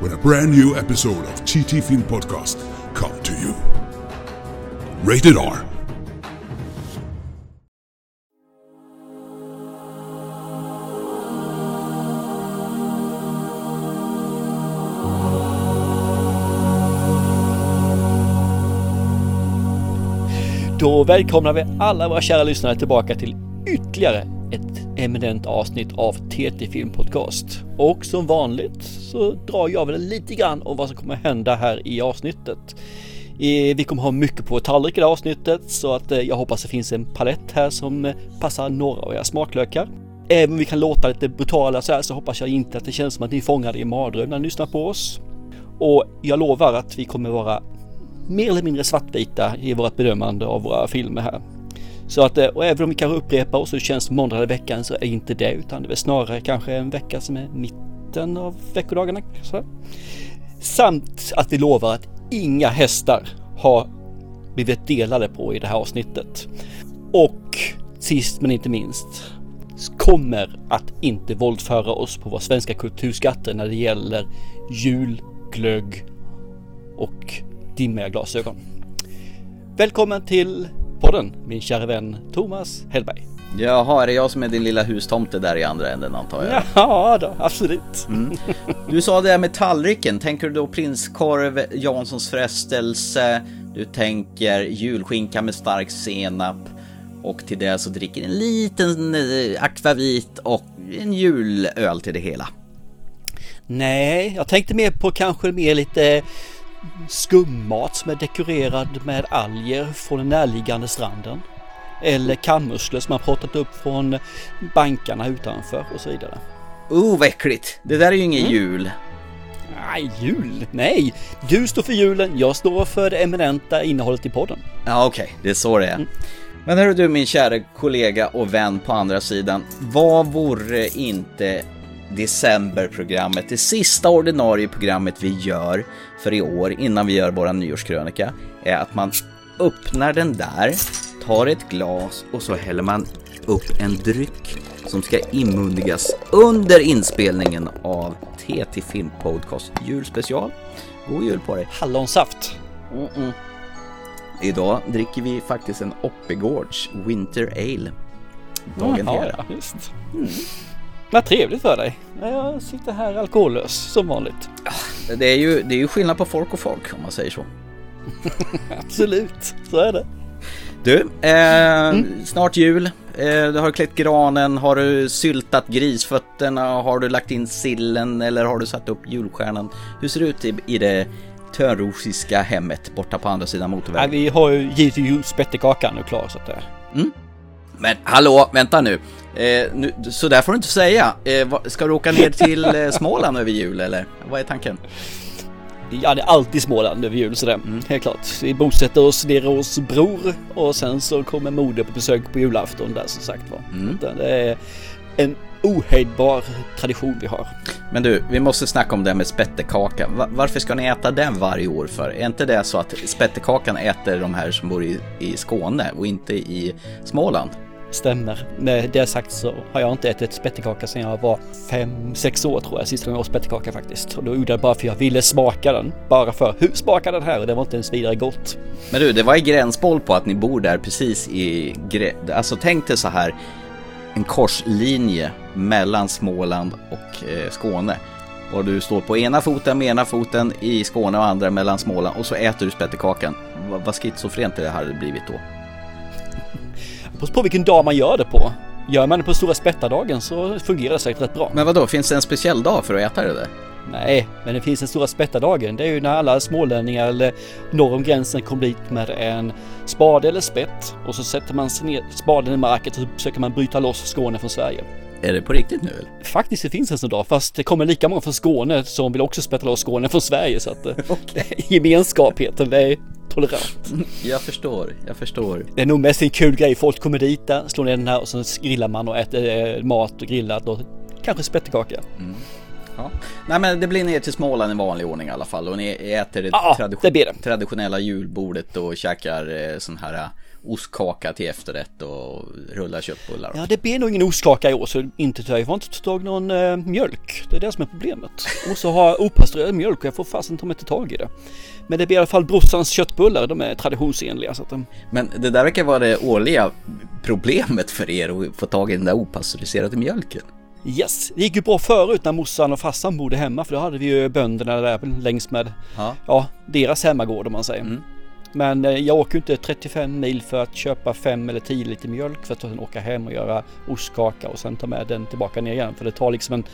when a brand new episode of TT Film Podcast come to you. Rated R. Då välkomnar vi alla våra kära lyssnare tillbaka till ytterligare ett eminent avsnitt av TT Film Podcast. Och som vanligt så drar jag väl lite grann om vad som kommer hända här i avsnittet. Eh, vi kommer ha mycket på tallrik i det här avsnittet så att eh, jag hoppas det finns en palett här som eh, passar några av era smaklökar. Även om vi kan låta lite brutala så här så hoppas jag inte att det känns som att ni är fångade i mardröm när ni lyssnar på oss. Och jag lovar att vi kommer vara mer eller mindre svartvita i vårt bedömande av våra filmer här. Så att, eh, och även om vi kanske upprepar oss så känns måndag i veckan så är inte det utan det är snarare kanske en vecka som är mitten av veckodagarna. Så. Samt att vi lovar att inga hästar har blivit delade på i det här avsnittet. Och sist men inte minst kommer att inte våldföra oss på våra svenska kulturskatter när det gäller jul, glögg och dimmiga glasögon. Välkommen till podden min kära vän Thomas Hellberg. Jaha, är det jag som är din lilla hustomte där i andra änden antar jag? Ja då, absolut. Du sa det här med tallriken, tänker du då prinskorv, Janssons frestelse, du tänker julskinka med stark senap och till det så dricker en liten eh, akvavit och en julöl till det hela. Nej, jag tänkte mer på kanske mer lite skummat som är dekorerad med alger från den närliggande stranden. Eller kammusslor som man plockat upp från bankarna utanför och så vidare. Oh, vad äckligt! Det där är ju ingen jul. Nej, jul? Nej! Du står för julen, jag står för det eminenta innehållet i podden. Ja, okej, det är så det är. Men hörru du min kära kollega och vän på andra sidan, vad vore inte decemberprogrammet, det sista ordinarie programmet vi gör för i år innan vi gör våra nyårskrönika, är att man öppnar den där, tar ett glas och så häller man upp en dryck som ska inmundigas under inspelningen av TT Film Podcast julspecial. God jul på dig! Hallonsaft. Idag dricker vi faktiskt en Oppegårds Winter Ale. Dagen Ja, hela. ja, visst. Mm. Vad trevligt för dig. Jag sitter här alkohollös som vanligt. Det är, ju, det är ju skillnad på folk och folk om man säger så. Absolut, så är det. Du, eh, snart jul. Eh, du har klätt granen, har du syltat grisfötterna, har du lagt in sillen eller har du satt upp julstjärnan? Hur ser det ut i, i det törnrosiska hemmet borta på andra sidan motorvägen? vi har ju givetvis spettekakan nu klar så att det... Men hallå, vänta nu. Eh, nu så där får du inte säga. Eh, vad- ska du åka ner till eh, Småland över jul eller? Vad är tanken? Ja, det är alltid Småland över jul sådär. Helt klart. Vi bosätter oss nere hos bror och sen så kommer moder på besök på julafton där som sagt var. Mm. Det är en ohejdbar tradition vi har. Men du, vi måste snacka om det här med spettekaka. Va- varför ska ni äta den varje år för? Är inte det så att spettekakan äter de här som bor i, i Skåne och inte i Småland? Stämmer. Med det sagt så har jag inte ätit spettekaka sedan jag var fem sex år tror jag. Sista gången jag åt spettekaka faktiskt. Och då gjorde jag bara för jag ville smaka den. Bara för hur smakar den här? Och det var inte ens vidare gott. Men du, det var i gränsboll på att ni bor där precis i... grä- Alltså tänk dig så här en korslinje mellan Småland och eh, Skåne. Och du står på ena foten med ena foten i Skåne och andra mellan Småland och så äter du spettekakan. Vad schizofrent det hade blivit då. Det beror på vilken dag man gör det på. Gör man det på stora spettardagen så fungerar det säkert rätt bra. Men vad då? finns det en speciell dag för att äta det där? Nej, men det finns den stora spettardagen. Det är ju när alla smålänningar eller norr om gränsen kommer dit med en spade eller spett och så sätter man ner spaden i marken och så försöker man bryta loss Skåne från Sverige. Är det på riktigt nu eller? Faktiskt det finns en sån dag, fast det kommer lika många från Skåne som vill också spetta loss Skåne från Sverige så att okay. gemenskap heter det tolerant. Jag förstår, jag förstår. Det är nog mest en kul grej. Folk kommer dit, där, slår ner den här och så grillar man och äter eh, mat och grillat och kanske spettekaka. Mm. Ja. Nej men det blir ner till Småland i vanlig ordning i alla fall och ni äter det, ja, tradition det, det traditionella julbordet och käkar eh, sån här eh, ostkaka till efterrätt och rullar köttbullar. Ja det blir nog ingen ostkaka i år så inte tyvärr. Jag har inte tagit någon äh, mjölk. Det är det som är problemet. Och så har jag opastöriserad mjölk och jag får fasen ta mig inte tag i det. Men det blir i alla fall brorsans köttbullar. De är traditionsenliga. Så att de... Men det där verkar vara det årliga problemet för er att få tag i den där opastöriserade mjölken. Yes, det gick ju bra förut när morsan och farsan bodde hemma för då hade vi ju bönderna där längs med ja. ja deras hemmagård om man säger. Mm. Men eh, jag åker inte 35 mil för att köpa 5 eller 10 liter mjölk för att sen åka hem och göra ostkaka och sen ta med den tillbaka ner igen. För det tar liksom en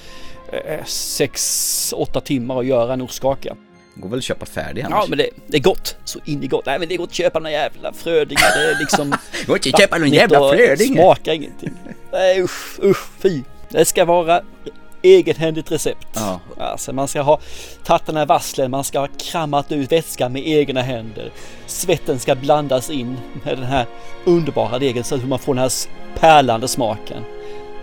6-8 eh, timmar att göra en ostkaka. Går väl att köpa färdig annars? Ja men det, det, är gott, så in i gott. Nej men det går att köpa några jävla frödingar. Det är liksom... går inte att köpa någon jävla frödingar. Smakar ingenting. Nej usch, usch, fy. Det ska vara egenhändigt recept. Ja. Alltså man ska ha tagit den här vasslen, man ska ha krammat ut vätskan med egna händer. Svetten ska blandas in med den här underbara degen så att man får den här pärlande smaken.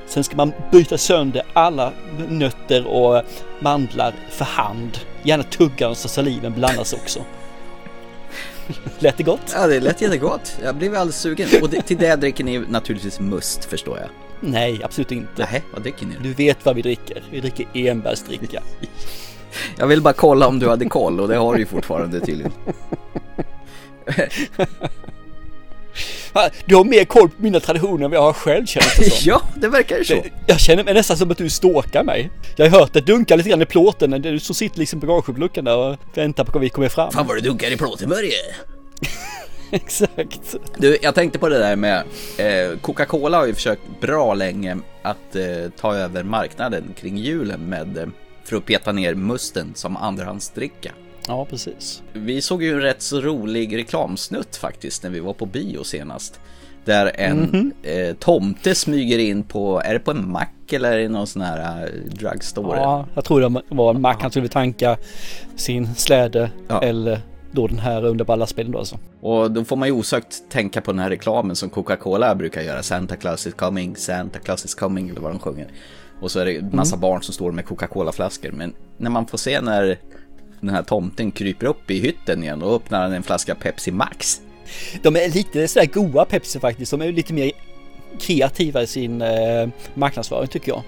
Sen ska man byta sönder alla nötter och mandlar för hand. Gärna tugga så saliven blandas också. Lät det gott? Ja, det lät jättegott. Jag blev alldeles sugen. Och till det dricker ni naturligtvis must, förstår jag. Nej, absolut inte. Nej, vad dricker ni? Du vet vad vi dricker. Vi dricker enbärsdricka. Jag vill bara kolla om du hade koll och det har du ju fortfarande tydligen. Du har mer koll på mina traditioner än vad jag har själv känns det som. ja, det verkar så. Jag känner mig nästan som att du stalkar mig. Jag har hört det dunka lite grann i plåten när du så sitter liksom på garageluckan där och väntar på att vi kommer fram. Fan vad du dunkar i plåten Börje. Exakt. Du, jag tänkte på det där med eh, Coca-Cola har ju försökt bra länge att eh, ta över marknaden kring julen med eh, för att peta ner musten som andrahandsdricka. Ja, precis. Vi såg ju en rätt så rolig reklamsnutt faktiskt när vi var på bio senast. Där en mm -hmm. eh, tomte smyger in på, är det på en mack eller är det någon sån här eh, drugstore? Ja, jag tror det var en mack. Han skulle tanka sin släde ja. eller då den här underbara lastbilen då alltså. Och då får man ju osökt tänka på den här reklamen som Coca-Cola brukar göra. Santa Claus is coming, Santa Claus is coming eller vad de sjunger. Och så är det massa mm. barn som står med Coca-Cola-flaskor. Men när man får se när den här tomten kryper upp i hytten igen och öppnar en flaska Pepsi Max. De är lite sådär goa Pepsi faktiskt. De är lite mer kreativa i sin eh, marknadsföring tycker jag.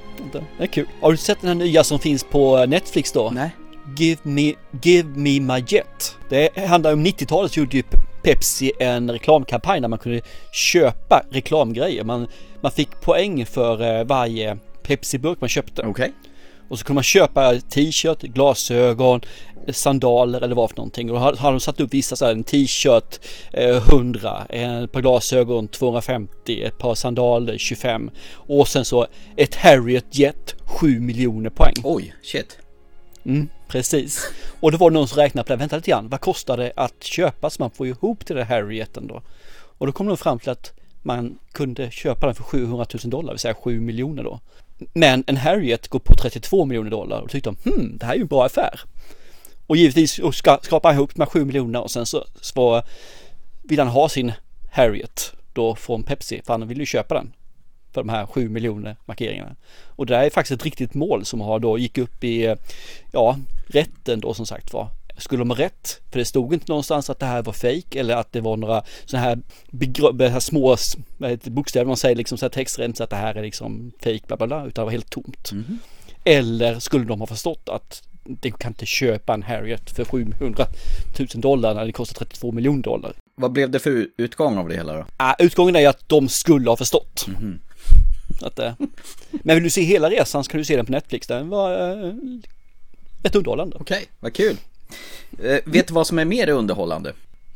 Det är kul. Har du sett den här nya som finns på Netflix då? Nej. Give me, give me my jet. Det handlar om 90-talet så gjorde ju Pepsi en reklamkampanj där man kunde köpa reklamgrejer. Man, man fick poäng för eh, varje Pepsi-burk man köpte. Okej. Okay. Och så kunde man köpa t-shirt, glasögon, sandaler eller vad för någonting. Och då hade de satt upp vissa så här, en t-shirt eh, 100, ett par glasögon 250, ett par sandaler 25 och sen så ett Harriet Jet 7 miljoner poäng. Oj, shit. Mm, precis. Och då var det någon som räknade på det. Vänta lite grann. Vad kostar det att köpa så man får ihop till det Harrieten då? Och då kom de fram till att man kunde köpa den för 700 000 dollar, det vill säga 7 miljoner då. Men en Harriet går på 32 miljoner dollar och då tyckte de, hmm, det här är ju en bra affär. Och givetvis och ska, skapa ihop de här 7 miljonerna och sen så, så vill han ha sin Harriet då från Pepsi, för han vill ju köpa den för de här 7 miljoner markeringarna. Och det där är faktiskt ett riktigt mål som har då gick upp i, ja, rätten då som sagt var. Skulle de ha rätt? För det stod inte någonstans att det här var fake eller att det var några sådana här, här små bokstäver man säger liksom så här textremsa att det här är liksom fake bla bla bla utan det var helt tomt. Mm. Eller skulle de ha förstått att det kan inte köpa en Harriet för 700 000 dollar när det kostar 32 miljoner dollar. Vad blev det för utgång av det hela då? Ah, utgången är att de skulle ha förstått. Mm. Att, eh, men vill du se hela resan så kan du se den på Netflix. Den var eh, rätt underhållande. Okej, okay, vad kul. Eh, vet du vad som är mer underhållande?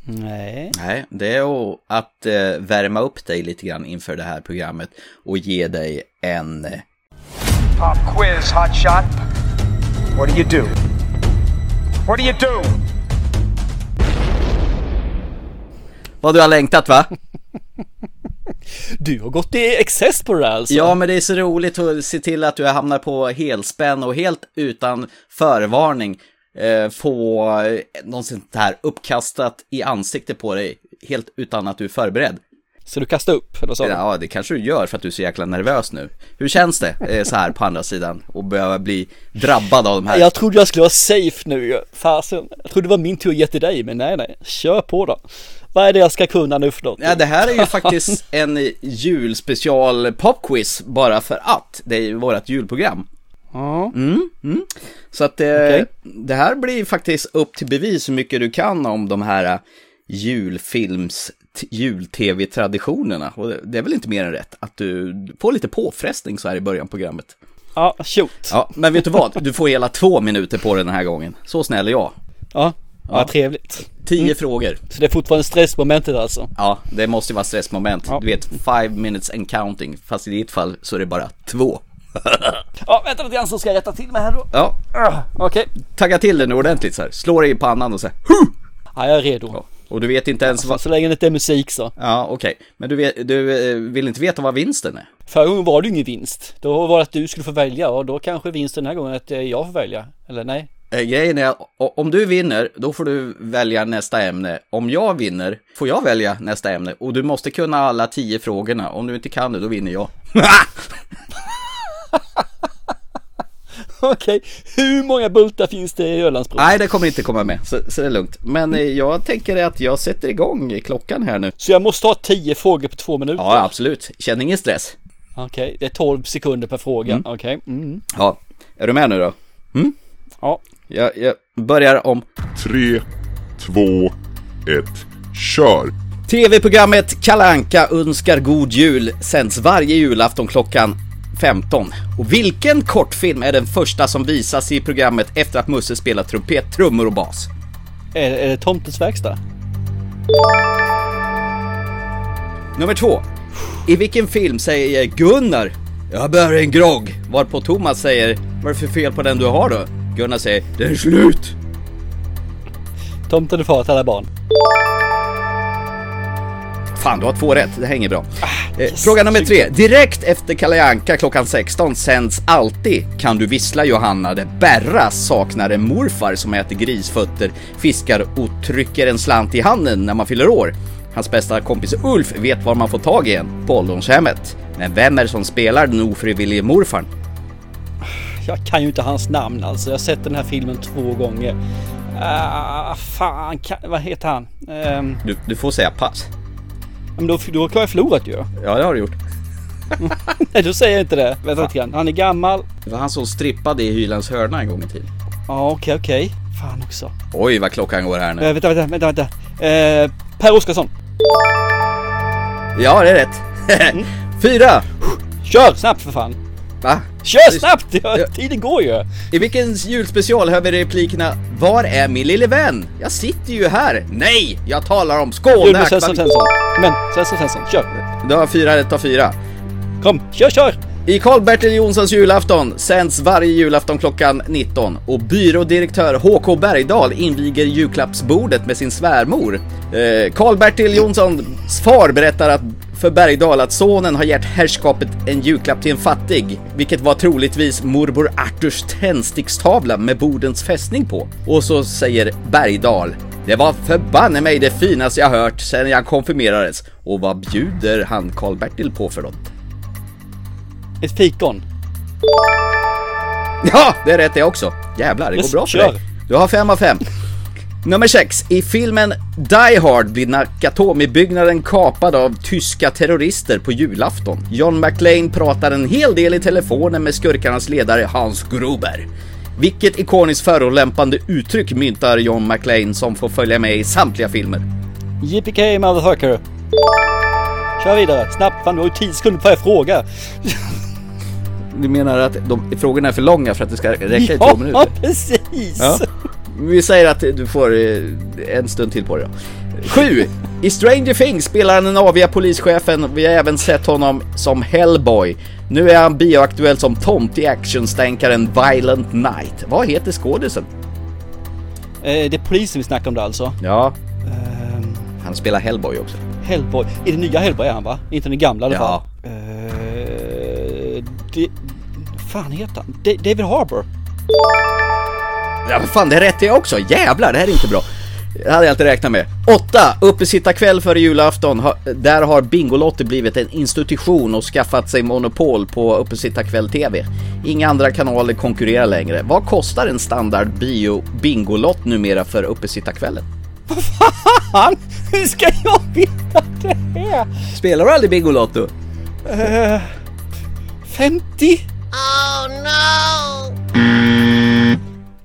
Nej. Nej, det är att eh, värma upp dig lite grann inför det här programmet och ge dig en... Eh, Pop quiz, hot shot. What do you do? What do you do? Vad du har längtat va? Du har gått i excess på det där alltså? Ja, men det är så roligt att se till att du hamnar på helspänn och helt utan förvarning eh, få något sånt här uppkastat i ansiktet på dig, helt utan att du är förberedd. Så du kastar upp, eller så? Ja, det kanske du gör för att du är så jäkla nervös nu. Hur känns det eh, så här på andra sidan och behöva bli drabbad av de här? Jag trodde jag skulle vara safe nu. Fasen. Jag trodde det var min tur att ge till dig, men nej, nej. Kör på då. Vad är det jag ska kunna nu för något? Ja, det här är ju faktiskt en julspecial popquiz bara för att. Det är ju vårt julprogram. Ja. Mm, mm. Så att eh, Okej. det här blir faktiskt upp till bevis hur mycket du kan om de här eh, julfilms jul-tv-traditionerna. Och det- är väl inte mer än rätt att du får lite påfrestning så här i början av programmet. Ja, shoot. Ja, men vet du vad? Du får hela två minuter på den här gången. Så snäll är jag. Ja, ja, trevligt. Tio frågor. Så det är fortfarande stressmomentet alltså? Ja, det måste ju vara stressmoment. Ja. Du vet, five minutes and counting. Fast i ditt fall så är det bara två. Ja, vänta lite grann så ska jag rätta till mig här då. Ja, Okej. tagga till den ordentligt så här. Slå dig i pannan och så här. Ja, jag är redo. Och du vet inte ens vad... Så länge det inte är musik så. Ja, okej. Men du, vet, du eh, vill inte veta vad vinsten är? Förra gången var det ingen vinst. Då var det att du skulle få välja och då kanske vinsten den här gången är att eh, jag får välja. Eller nej? Eh, Grejen är, om du vinner, då får du välja nästa ämne. Om jag vinner, får jag välja nästa ämne. Och du måste kunna alla tio frågorna. Om du inte kan det, då vinner jag. Okej, hur många bultar finns det i Ölandsbron? Nej, det kommer inte komma med, så, så det är lugnt. Men eh, jag tänker att jag sätter igång klockan här nu. Så jag måste ha tio frågor på två minuter? Ja, absolut. Känn ingen stress. Okej, det är 12 sekunder per fråga. Okej. Mm. Ja, är du med nu då? Ja. Jag, jag börjar om Tre, två, ett, kör! TV-programmet Kalle Anka önskar god jul sänds varje julafton klockan 15. Och vilken kortfilm är den första som visas i programmet efter att Musse spelat trumpet, trummor och bas? Är, är det Tomtens verkstad? Nummer två. I vilken film säger Gunnar Jag behöver en grogg. Varpå Thomas säger Vad är det för fel på den du har då? Gunnar säger Den är slut. Tomten är far till alla barn. Fan, du har två rätt. Det hänger bra. Eh, Fråga nummer tre. Direkt efter Kalle Anka klockan 16 sänds alltid Kan du vissla Johanna där Berra saknar en morfar som äter grisfötter, fiskar och trycker en slant i handen när man fyller år. Hans bästa kompis Ulf vet var man får tag i en på ålderdomshemmet. Men vem är det som spelar den ofrivillige morfarn? Jag kan ju inte hans namn alltså. Jag har sett den här filmen två gånger. Ah, fan, kan, vad heter han? Ehm, Du, du får säga pass. men då, då har jag förlorat ju. Ja, det har du gjort. Nej, då säger jag inte det. Vänta lite grann. Han är gammal. Det var han som strippade i Hylands hörna en gång i tiden. Ja, okej, okej. Fan också. Oj, vad klockan går här nu. Eh, vänta, vänta, vänta, vänta. Eh, per Oscarsson. Ja, det är rätt. Fyra. Kör snabbt för fan. Va? Kör snabbt! Ja, Ja. tiden går ju. I vilken julspecial hör vi replikerna Var är min lille vän? Jag sitter ju här. Nej, jag talar om Skåne. Svensson Svensson. Men, Svensson Svensson, kör. Du har fyra rätt av fyra. Kom, kör, kör! I Karl-Bertil Jonssons julafton sänds varje julafton klockan 19 och byrådirektör HK Bergdahl inviger julklappsbordet med sin svärmor. Eh, Karl-Bertil Jonssons far berättar att för Bergdahl att sonen har gett herrskapet en julklapp till en fattig, vilket var troligtvis morbror Arturs tändstickstavla med Bodens fästning på. Och så säger Bergdahl det var förbanne mig det finaste jag hört sedan jag konfirmerades. Och vad bjuder han Karl-Bertil på för något? Ett fikon. Ja, det är rätt det också. Jävlar, det går bra för dig. Du har fem av fem. Nummer sex. I filmen Die Hard blir Nakatomi-byggnaden kapad av tyska terrorister på julafton. John McClane pratar en hel del i telefonen med skurkarnas ledare Hans Gruber. Vilket ikoniskt förolämpande uttryck myntar John McClane som får följa med i samtliga filmer? JPK motherfucker. Kör vidare, snabbt. Fan, du har ju 10 sekunder på varje fråga. Du menar att de, frågorna är för långa för att det ska räcka i två Ja, minuter? precis! Ja. Vi säger att du får eh, en stund till på det då. 7. I Stranger Things spelar han den aviga polischefen. Vi har även sett honom som Hellboy. Nu är han bioaktuell som Tomt i actionstänkaren Violent Night. Vad heter skådisen? Eh, det är polisen vi snackar om det alltså. Ja, Ehm, han spelar Hellboy också. Hellboy. I den nya Hellboy är han va? Inte den gamla i alla Ja. fall. Uh, det, fan heter han? Da- David Harbour. Ja, fan, det rätte jag också. Jävlar, det här är inte bra. Det hade jag inte räknat med. 8. Uppesittarkväll före julafton. Ha- Där har Bingolotter blivit en institution och skaffat sig monopol på Uppesittarkväll TV. Inga andra kanaler konkurrerar längre. Vad kostar en standard bio Bingolott numera för Uppesittarkvällen? Han? Hur ska jag veta det här? Spelar du aldrig Bingolotto? Uh, 50?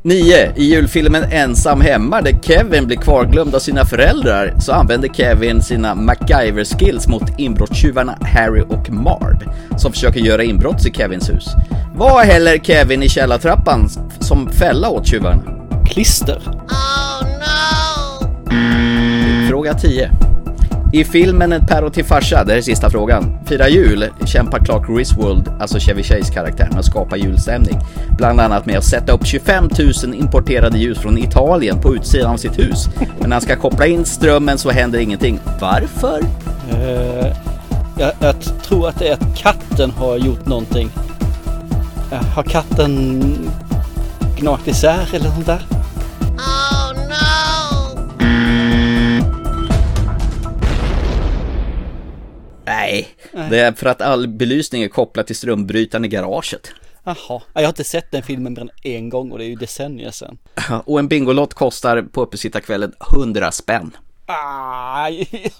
9. I julfilmen Ensam hemma där Kevin blir kvarglömd av sina föräldrar så använder Kevin sina MacGyver-skills mot inbrottstjuvarna Harry och Marv som försöker göra inbrott i Kevins hus. Vad häller Kevin i källartrappan som fälla åt tjuvarna? Klister? Fråga 10. I filmen En päron till farsa, det är sista frågan, firar jul kämpar Clark Griswold, alltså Chevy Chase karaktär, med att skapa julstämning. Bland annat med att sätta upp 25 000 importerade ljus från Italien på utsidan av sitt hus. Men när han ska koppla in strömmen så händer ingenting. Varför? Uh, jag, jag tror att det är att katten har gjort någonting. Uh, har katten gnagt isär eller sånt där? Nej, det är för att all belysning är kopplad till strömbrytaren i garaget. Jaha, jag har inte sett den filmen mer än en gång och det är ju decennier sedan. Och en Bingolott kostar på uppesittarkvällen 100 spänn. Aj,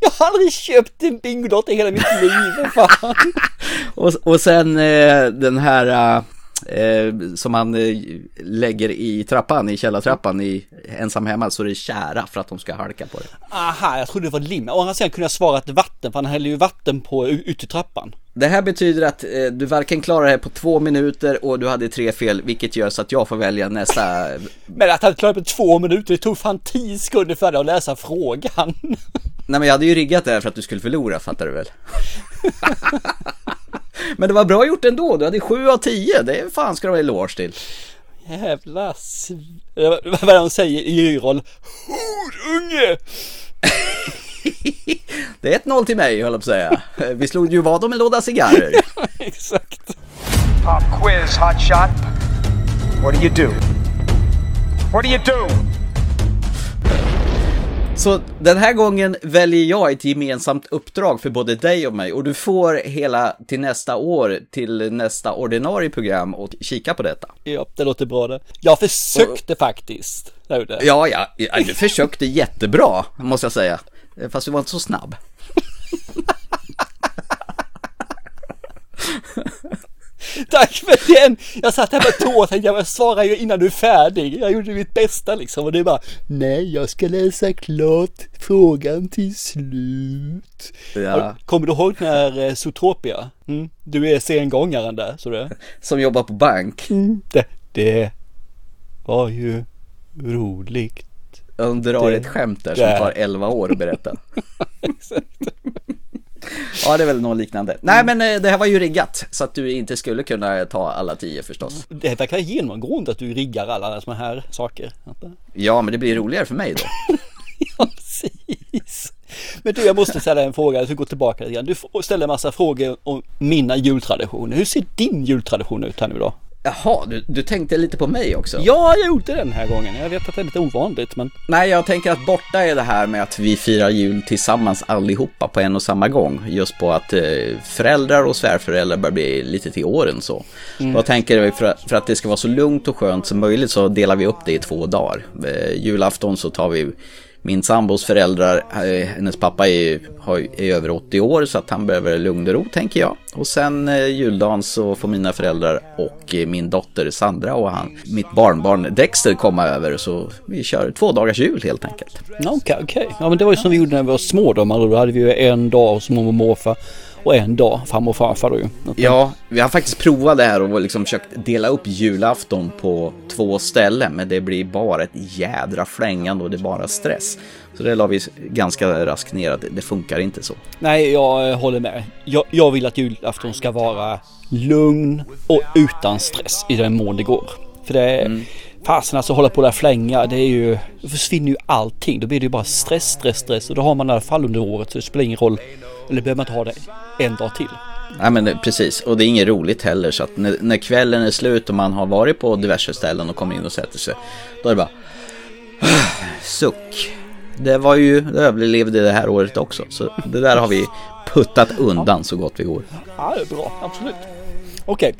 jag har aldrig köpt en Bingolott i hela mitt liv, fan. Och, och sen eh, den här eh, som man eh, lägger i trappan, i källartrappan i ensam hemma så är det kära för att de ska halka på det. Aha, jag trodde det var lim. Å andra sidan kunde jag svara att vatten, för han häller ju vatten på ut i trappan. Det här betyder att eh, du varken klarar det här på två minuter och du hade tre fel, vilket gör så att jag får välja nästa. Men att han klarade på två minuter, det tog fan tio sekunder för dig att läsa frågan. Nej men jag hade ju riggat det här för att du skulle förlora, fattar du väl? men det var bra gjort ändå, du hade sju av tio, det är fan ska du ha eloge till. Jävla sv... Eh, Vad är det de säger i Y-roll? Horunge! Det är 1-0 till mig, höll jag på att säga. Vi slog ju vad om en låda cigarrer. Exakt. Pop quiz, hot shot. What do you do? What do you do? Så den här gången väljer jag ett gemensamt uppdrag för både dig och mig och du får hela till nästa år, till nästa ordinarie program och kika på detta. Ja, det låter bra det. Jag försökte faktiskt. Det ja, ja, du försökte jättebra, måste jag säga. Fast du var inte så snabb. Tack för den! Jag satt här med tå och tänkte jag svarar ju innan du är färdig. Jag gjorde mitt bästa liksom och det är bara Nej, jag ska läsa klart frågan till slut. Ja. Kommer du ihåg den här eh, Zootopia? Mm? Du är sengångaren där, så det. Som jobbar på bank. det. Det var ju roligt. De drar Det- ett skämt där som där. tar 11 år att berätta. Ja, det är väl något liknande. Nej, men eh, det här var ju riggat så att du inte skulle kunna ta alla tio förstås. Det verkar genomgående att du riggar alla sådana här saker. Ja, men det blir roligare för mig då. Ja, precis. Men du, jag måste ställa en fråga, jag ska gå tillbaka lite grann. Du ställer en massa frågor om mina jultraditioner. Hur ser din jultradition ut här nu då? Jaha, du, du tänkte lite på mig också? Ja, jag gjorde den här gången. Jag vet att det är lite ovanligt, men Nej, jag tänker att borta är det här med att vi firar jul tillsammans allihopa på en och samma gång. Just på att eh, föräldrar och svärföräldrar börjar bli lite till åren så. Mm. Jag tänker för, för att det ska vara så lugnt och skönt som möjligt så delar vi upp det i två dagar. Eh, julafton så tar vi min sambos föräldrar, eh, hennes pappa är, är över 80 år så att han behöver lugn och ro tänker jag. Och sen eh, juldagen så får mina föräldrar och eh, min dotter Sandra och han, mitt barnbarn Dexter komma över så vi kör två dagars jul helt enkelt. Ja, Okej, Okay. Ja, men det var ju som vi gjorde när vi var små då. Då hade vi ju en dag hos mormor och morfar och en dag farmor och farfar då ju. Ja, vi har faktiskt provat det här och liksom försökt dela upp julafton på två ställen men det blir bara ett jädra flängande och det är bara stress. Så det la vi ganska raskt ner att det- funkar inte så. Nej, jag eh, håller med. Jag, jag vill att julafton ska vara lugn och utan stress i den mån det går. För det är Fasen alltså hålla på där flänga, det är ju, det försvinner ju allting. Då blir det ju bara stress, stress, stress och då har man i alla fall under året så det spelar ingen roll. Eller behöver man inte ha det en dag till. Nej men precis, och det är inget roligt heller så att när, när kvällen är slut och man har varit på diverse ställen och kommer in och sätter sig, då är det bara suck. Det var ju, det överlevde det här året också, så det där har vi puttat undan så gott vi går. Ja, det är bra, absolut. Okej,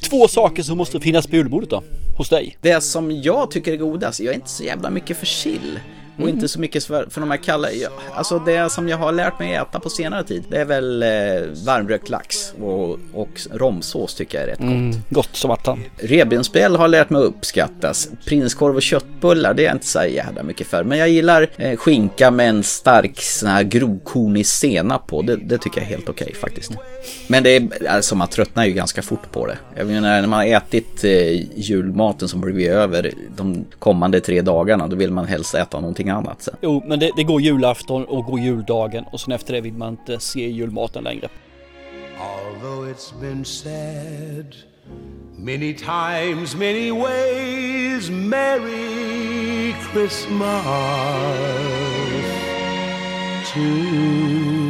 två saker som måste finnas på julbordet då, hos dig. Det som jag tycker är godast, jag är inte så jävla mycket för sill. Och inte så mycket för, för de här kalla, alltså det som jag har lärt mig äta på senare tid, det är väl eh, varmrökt lax och, och romsås tycker jag är rätt gott. Mm, gott som attan. Revbensspjäll har lärt mig att uppskattas. Prinskorv och köttbullar, det är jag inte så jävla mycket för. Men jag gillar eh, skinka med en stark sån här grovkornig senap på. Det, det tycker jag är helt okej faktiskt. Men det är, alltså man tröttnar ju ganska fort på det. Jag menar när man har ätit eh, julmaten som blivit över de kommande tre dagarna, då vill man helst äta någonting annat sen. Jo, men det, det går julafton och går juldagen och sen efter det vill man inte se julmaten längre. Although it's been said many times, many ways, Merry Christmas to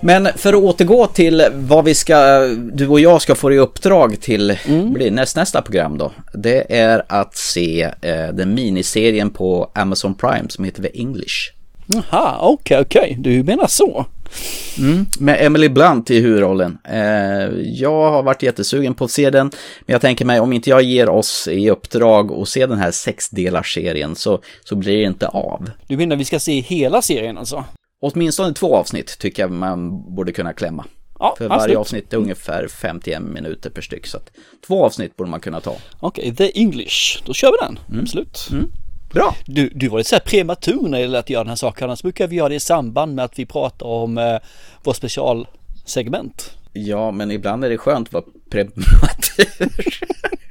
Men för att återgå till vad vi ska, du och jag ska få i uppdrag till blir näst, nästa program då. Det är att se eh, den miniserien på Amazon Prime som heter The English. Jaha, okej, okej, du menar så. Med Emily Blunt i huvudrollen. Eh, jag har varit jättesugen på att se den, men jag tänker mig om inte jag ger oss i uppdrag att se den här sexdelars serien så, så blir det inte av. Du menar vi ska se hela serien alltså? Åtminstone två avsnitt tycker jag man borde kunna klämma. Ja, För varje absolut. avsnitt är ungefär 51 minuter per styck. Så att två avsnitt borde man kunna ta. Okej, The English. Då kör vi den. Absolut. Bra! Du, du var lite så här prematur när det gäller att göra den här saken. Annars brukar vi göra det i samband med att vi pratar om eh, vår specialsegment. Ja, men ibland är det skönt att vara prematur.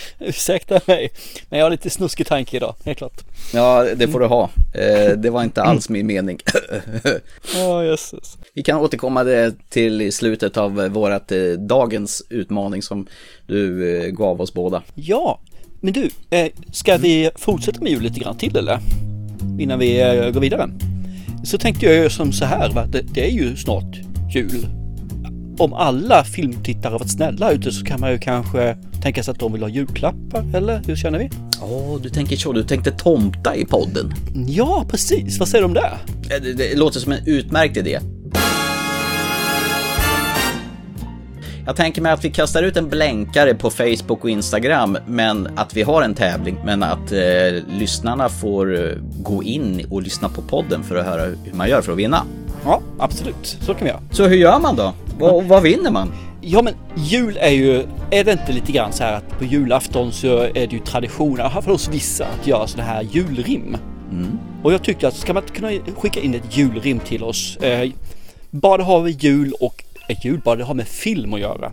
Ursäkta mig, men jag har lite snuskig tanke idag, helt klart. Ja, det får du ha. Eh, Det var inte alls min mening. Ja, jösses. Vi kan återkomma till i slutet av vårat eh, dagens utmaning som du eh, gav oss båda. Ja, men du, ska vi fortsätta med jul lite grann till eller? Innan vi går vidare. Så tänkte jag som så här, va? Det, är ju snart jul. Om alla filmtittare varit snälla ute så kan man ju kanske tänka sig att de vill ha julklappar, eller hur känner vi? Åh, du tänker så, du tänkte tomta i podden. Ja, precis. Vad säger du om det? Eh, Det, det låter som en utmärkt idé. Jag tänker mig att vi kastar ut en blänkare på Facebook och Instagram, men att vi har en tävling, men att eh, lyssnarna får eh, gå in och lyssna på podden för att höra hur man gör för att vinna. Ja, absolut. Så kan vi göra. Så hur gör man då? Vad, vad vinner man? Ja men jul är ju, är det inte lite grann så här att på julafton så är det ju tradition, i fall hos vissa, att göra sådana här julrim. Och jag tyckte att ska man inte kunna skicka in ett julrim till oss? Eh, bara det har med jul och ett jul, bara det har med film att göra.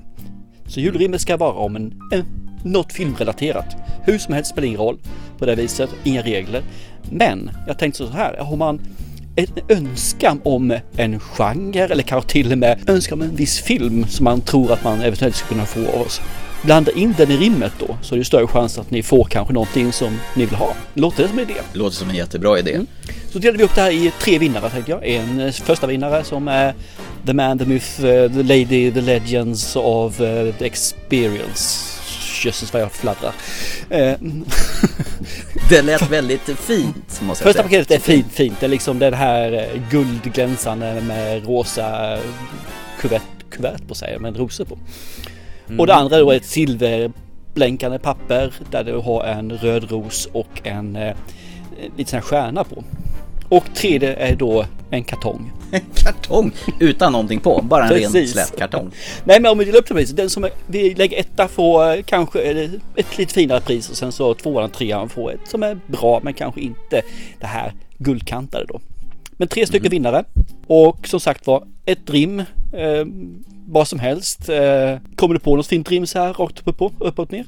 Så julrimmet ska vara om en, en, något filmrelaterat. Hur som helst spelar ingen roll på det viset, inga regler. Men jag tänkte så här, har man en önskan om en genre eller kanske till och med önskan om en viss film som man tror att man eventuellt ska kunna få av oss. Blanda in den i rimmet då så är det större chans att ni får kanske någonting som ni vill ha. Låter det som en idé? Låter som en jättebra idé. Så delade vi upp det här i tre vinnare tänkte jag. En eh, första vinnare som är The Man, The Myth, eh, The Lady, The Legends of eh, The Experience. Jösses vad jag fladdrar. Det lät väldigt fint, måste jag Första paketet är fint, fint. Det är liksom det här eh, guldglänsande med rosa kuvert, kuvert på sig, med rosor på. Och det andra då är ett silverblänkande papper där du har en röd ros och en eh, liten stjärna på. Och tredje är då en kartong. Kartong utan någonting på, bara en ren Precis. slät kartong. Nej men om vi delar upp det viset, den som vi lägger etta får eh, kanske eh, ett lite finare pris och sen så tvåan och trean får ett som är bra men kanske inte det här guldkantade då. Men tre stycken vinnare och som sagt var ett rim, eh, vad som helst. Eh, kommer du på något fint rim så här rakt upp och på, uppåt ner?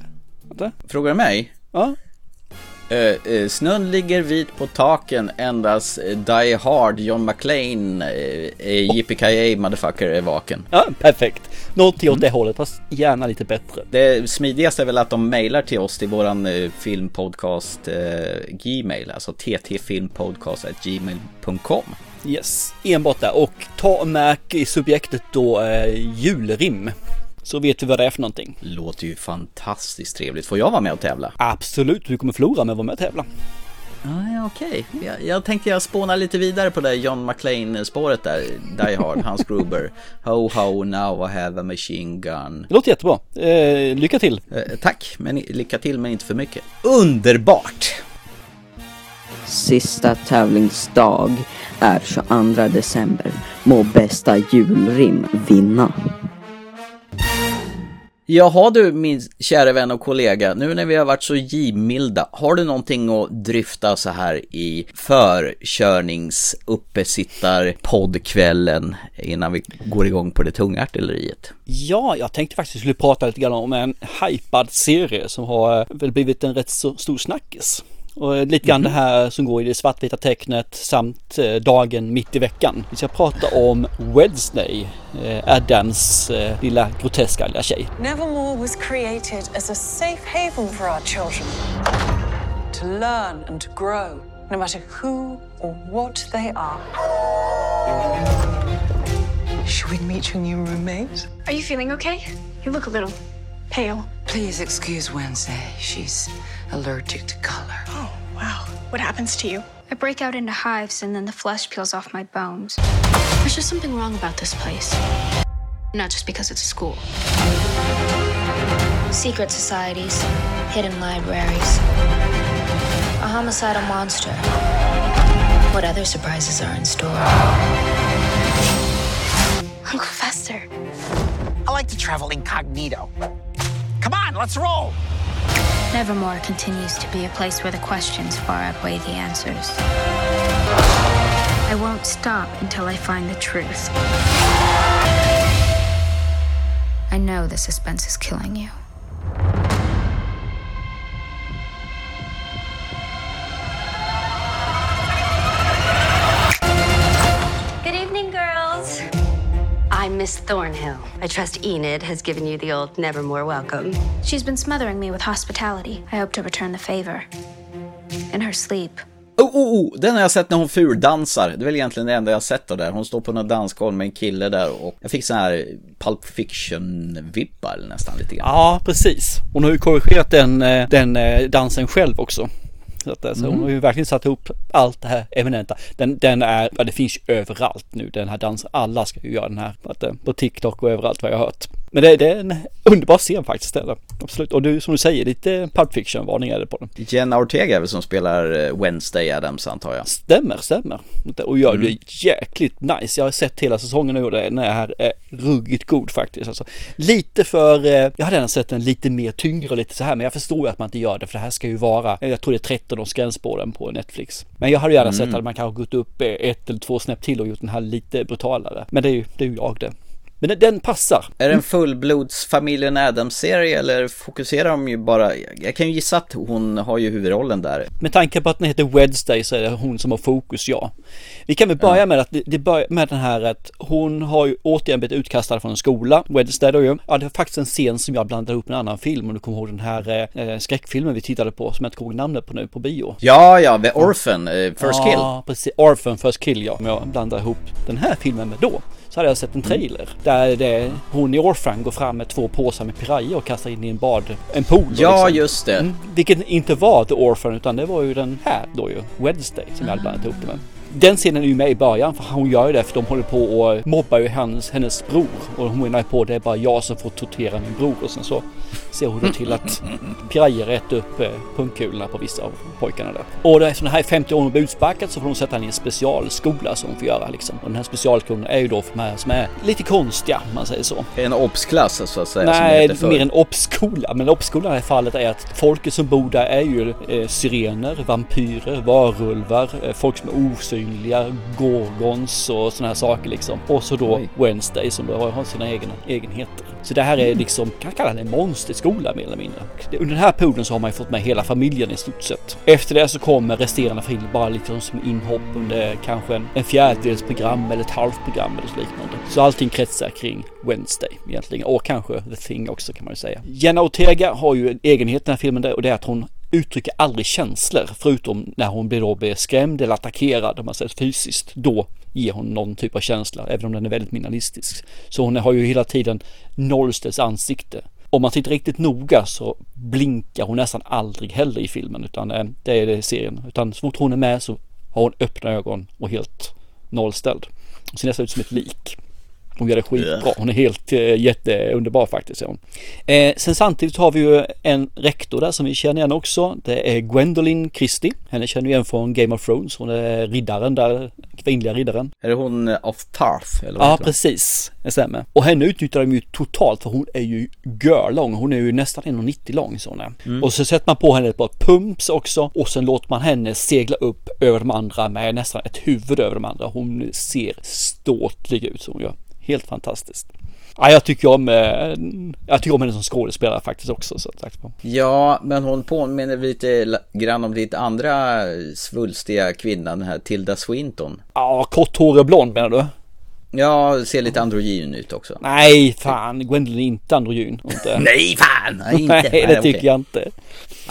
Frågar du mig? Ja, Uh, uh, snön ligger vit på taken, endast uh, Die Hard, John McClane, uh, Yippee motherfucker är vaken. Ja, perfekt. Någonting åt det hållet, fast gärna lite bättre. Det smidigaste är väl att de mejlar till oss till våran uh, filmpodcast Gmail, alltså ttfilmpodcast.gmail.com. Yes, enbart där. Och ta och märk i subjektet då julrim så vet vi vad det är för någonting. Låter ju fantastiskt trevligt. Får jag vara med och tävla? Absolut, du kommer förlora men var med och tävla. Ah, Okej, okay. jag, jag tänkte jag spåna lite vidare på det John McClane spåret där, Die Hard, Hans Gruber. Ho ho now I have a machine gun. Det låter jättebra. Eh, lycka till! Eh, tack, men lycka till men inte för mycket. Underbart! Sista tävlingsdag är 22 december. Må bästa julrim vinna. Jaha du min kära vän och kollega, nu när vi har varit så givmilda, har du någonting att dryfta så här i förkörningsuppesittarpoddkvällen innan vi går igång på det tunga artilleriet? Ja, jag tänkte faktiskt skulle prata lite grann om en hypad serie som har eh, väl blivit en rätt så stor snackis. Och lite grann mm. det här som går i det svartvita tecknet samt eh, dagen mitt i veckan. Vi ska prata om Wednesday, eh, Adams eh, lilla groteska lilla tjej. Nevermore was created as a safe haven for our children. To learn and to grow, no matter who or what they are. Should we meet your new roommate? Are you feeling okay? You look a little pale. Please excuse Wednesday. She's allergic to color. Oh, wow. What happens to you? I break out into hives and then the flesh peels off my bones. There's just something wrong about this place. Not just because it's a school. Secret societies, hidden libraries, a homicidal monster. What other surprises are in store? Uncle Fester. I like to travel incognito. Come on, let's roll! Nevermore continues to be a place where the questions far outweigh the answers. I won't stop until I find the truth. I know the suspense is killing you. Miss Thornhill. I trust Enid has given you the old Nevermore welcome. She's been smothering me with hospitality. I hope to return the favor. In her sleep. Oh, oh, oh, den har jag sett när hon fuldansar. Det är väl egentligen det enda jag har sett av det. Hon står på någon dansgolv med en kille där och jag fick sån här Pulp Fiction-vibbar nästan lite grann. Ja, precis. Hon har ju korrigerat den, eh, den eh, dansen själv också. Så att, alltså, mm. Hon har ju verkligen satt ihop allt det här eminenta. Den, den är, ja det finns ju överallt nu den här dansen. Alla ska ju göra den här. Eh, på TikTok och överallt vad jag har hört. Men det, det är en underbar scen faktiskt. Eller? Absolut. Och du som du säger, lite Pulp Fiction-varning är det på den. Jenna Ortega är väl som spelar eh, Wednesday Adams antar jag. Stämmer, stämmer. Och gör mm. det jäkligt nice. Jag har sett hela säsongen och den här är ruggigt god faktiskt. Alltså, lite för, eh, jag hade gärna sett den lite mer tyngre och lite så här. Men jag förstår ju att man inte gör det för det här ska ju vara, jag tror det är 13 års gräns på den på Netflix. Men jag hade gärna mm. sett att man kanske gått upp ett eller två snäpp till och gjort den här lite brutalare. Men det är ju, det är ju jag det. Men den, passar. Är det en fullblods familjen Adams-serie eller fokuserar de ju bara, jag kan ju gissa att hon har ju huvudrollen där. Med tanke på att den heter Wednesday så är det hon som har fokus, ja. Vi kan väl börja med att det, börjar med den här att hon har ju återigen blivit utkastad från en skola, Wednesday då ju. Ja, det är faktiskt en scen som jag blandar ihop med en annan film om du kommer ihåg den här eh, skräckfilmen vi tittade på som jag inte kommer ihåg namnet på nu på bio. Ja, ja, The Orphan, eh, First ja, Kill. Ja, precis. Orphan, First Kill ja. Om jag blandar ihop den här filmen med då så hade jag sett en trailer där det, hon i Orphan går fram med två påsar med piraya och kastar in i en bad, en pool. Ja, liksom. just det. Mm, vilket inte var The Orphan utan det var ju den här då ju, Wednesday som jag hade blandat ihop det med. Den scenen är ju med i början för hon gör ju det för de håller på och mobbar ju hans, hennes bror och hon menar på det är bara jag som får tortera min bror och sen så ser hon då till att pirajer äter upp eh, pungkulorna på vissa av pojkarna där. Och eftersom det här är 50 år med utsparkat så får hon sätta henne i en specialskola som hon får göra liksom. Och den här specialskolan är ju då för de här som är lite konstiga om man säger så. En obsklass så att säga? Nej, mer en obskola. Men obskolan i det här fallet är att folket som bor där är ju eh, syrener, vampyrer, varulvar, eh, folk som är osynliga, gorgons och sådana här saker liksom. Och så då Oj. Wednesday som då har sina egna egenheter. Så det här är liksom, kan man kalla det monster förskola mer eller mindre. Under den här perioden så har man ju fått med hela familjen i stort sett. Efter det så kommer resterande familj bara lite som inhopp under kanske en, en fjärdedels program eller ett halvt program eller så liknande. Så allting kretsar kring Wednesday egentligen och kanske The Thing också kan man ju säga. Jenna Ortega har ju en egenhet i den här filmen där och det är att hon uttrycker aldrig känslor förutom när hon blir då blir skrämd eller attackerad om man säger fysiskt. Då ger hon någon typ av känsla även om den är väldigt minimalistisk. Så hon har ju hela tiden nollställs ansikte. Om man tittar riktigt noga så blinkar hon nästan aldrig heller i filmen utan eh, det är det serien. Utan så fort hon är med så har hon öppna ögon och helt nollställd. Hon ser nästan ut som ett lik. Hon gör det skitbra. Hon är helt eh, jätteunderbar faktiskt. Eh, sen samtidigt har vi ju en rektor där som vi känner igen också. Det är Gwendolyn Christie. Henne känner vi igen från Game of Thrones. Hon är riddaren där, kvinnliga riddaren. Är det hon eh, of Tarth? Eller vad Ja, hon? precis. Det stämmer. Och henne utnyttjar de ju totalt för hon är ju görlång. Hon är ju nästan 1,90 lång sån är. Mm. Och så sätter man på henne ett par pumps också och sen låter man henne segla upp över de andra med nästan ett huvud över de andra. Hon ser ståtlig ut som hon gör. Helt fantastiskt. Ja, jag tycker om, eh, jag tycker om henne som skådespelare faktiskt också. Så sagt. Ja, men hon påminner lite grann om lite andra svulstiga kvinnan, den här Tilda Swinton. Ja, korthårig och blond menar du? Ja, ser lite androgyn ut också. Nej, fan, Gwendolyn är inte androgyn. Inte. Nej, fan! Nej, inte. Nej, det tycker jag inte.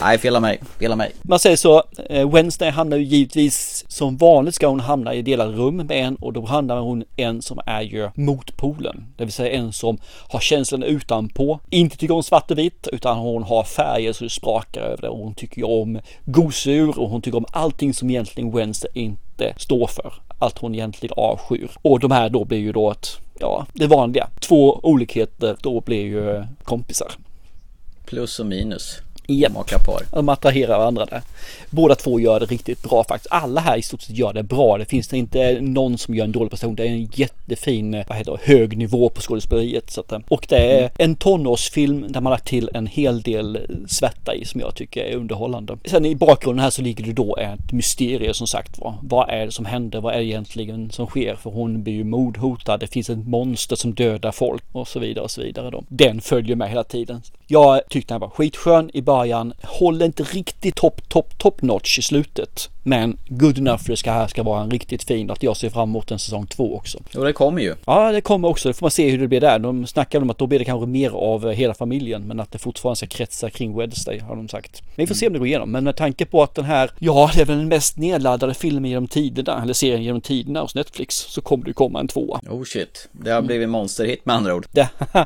Nej, fel av mig. Fel av mig. Man säger så, eh, Wednesday hamnar ju givetvis som vanligt ska hon hamna i delade rum med en och då hamnar hon en som är ju motpolen. Det vill säga en som har känslan utanpå, inte tycker om svart och vitt utan hon har färger så det sprakar över det och hon tycker om gosedjur och hon tycker om allting som egentligen Wednesday inte står för. Allt hon egentligen avskyr. Och de här då blir ju då ett, ja, det vanliga. Två olikheter då blir ju kompisar. Plus och minus. Japp. makarpar. De attraherar varandra där. Båda två gör det riktigt bra faktiskt. Alla här i stort sett gör det bra. Det finns inte någon som gör en dålig prestation. Det är en jättefin, vad heter det, hög nivå på skådespeleriet. Så att, eh, och det är en tonårsfilm där man har lagt till en hel del svärta i som jag tycker är underhållande. Sen i bakgrunden här så ligger det då ett mysterium som sagt var. Vad är det som händer? Vad är det egentligen som sker? För hon blir ju mordhotad. Det finns ett monster som dödar folk och så vidare och så vidare. Då. Den följer med hela tiden. Jag tyckte den var skitskön i början. Håller inte riktigt topp, topp, top notch i slutet. Men good enough för det ska här ska vara en riktigt fin. Att jag ser fram emot en säsong två också. Jo, det kommer ju. Ja, det kommer också. Det får man se hur det blir där. De snackar om att då blir det kanske mer av eh, hela familjen. Men att det fortfarande ska kretsa kring Wednesday har de sagt. Men vi får se om det går igenom. Men med tanke på att den här, ja, det är väl den mest nedladdade filmen genom tiderna. Eller serien genom tiderna hos Netflix. Så kommer det komma en tvåa. Oh shit. Det har blivit monsterhit med andra ord. Det,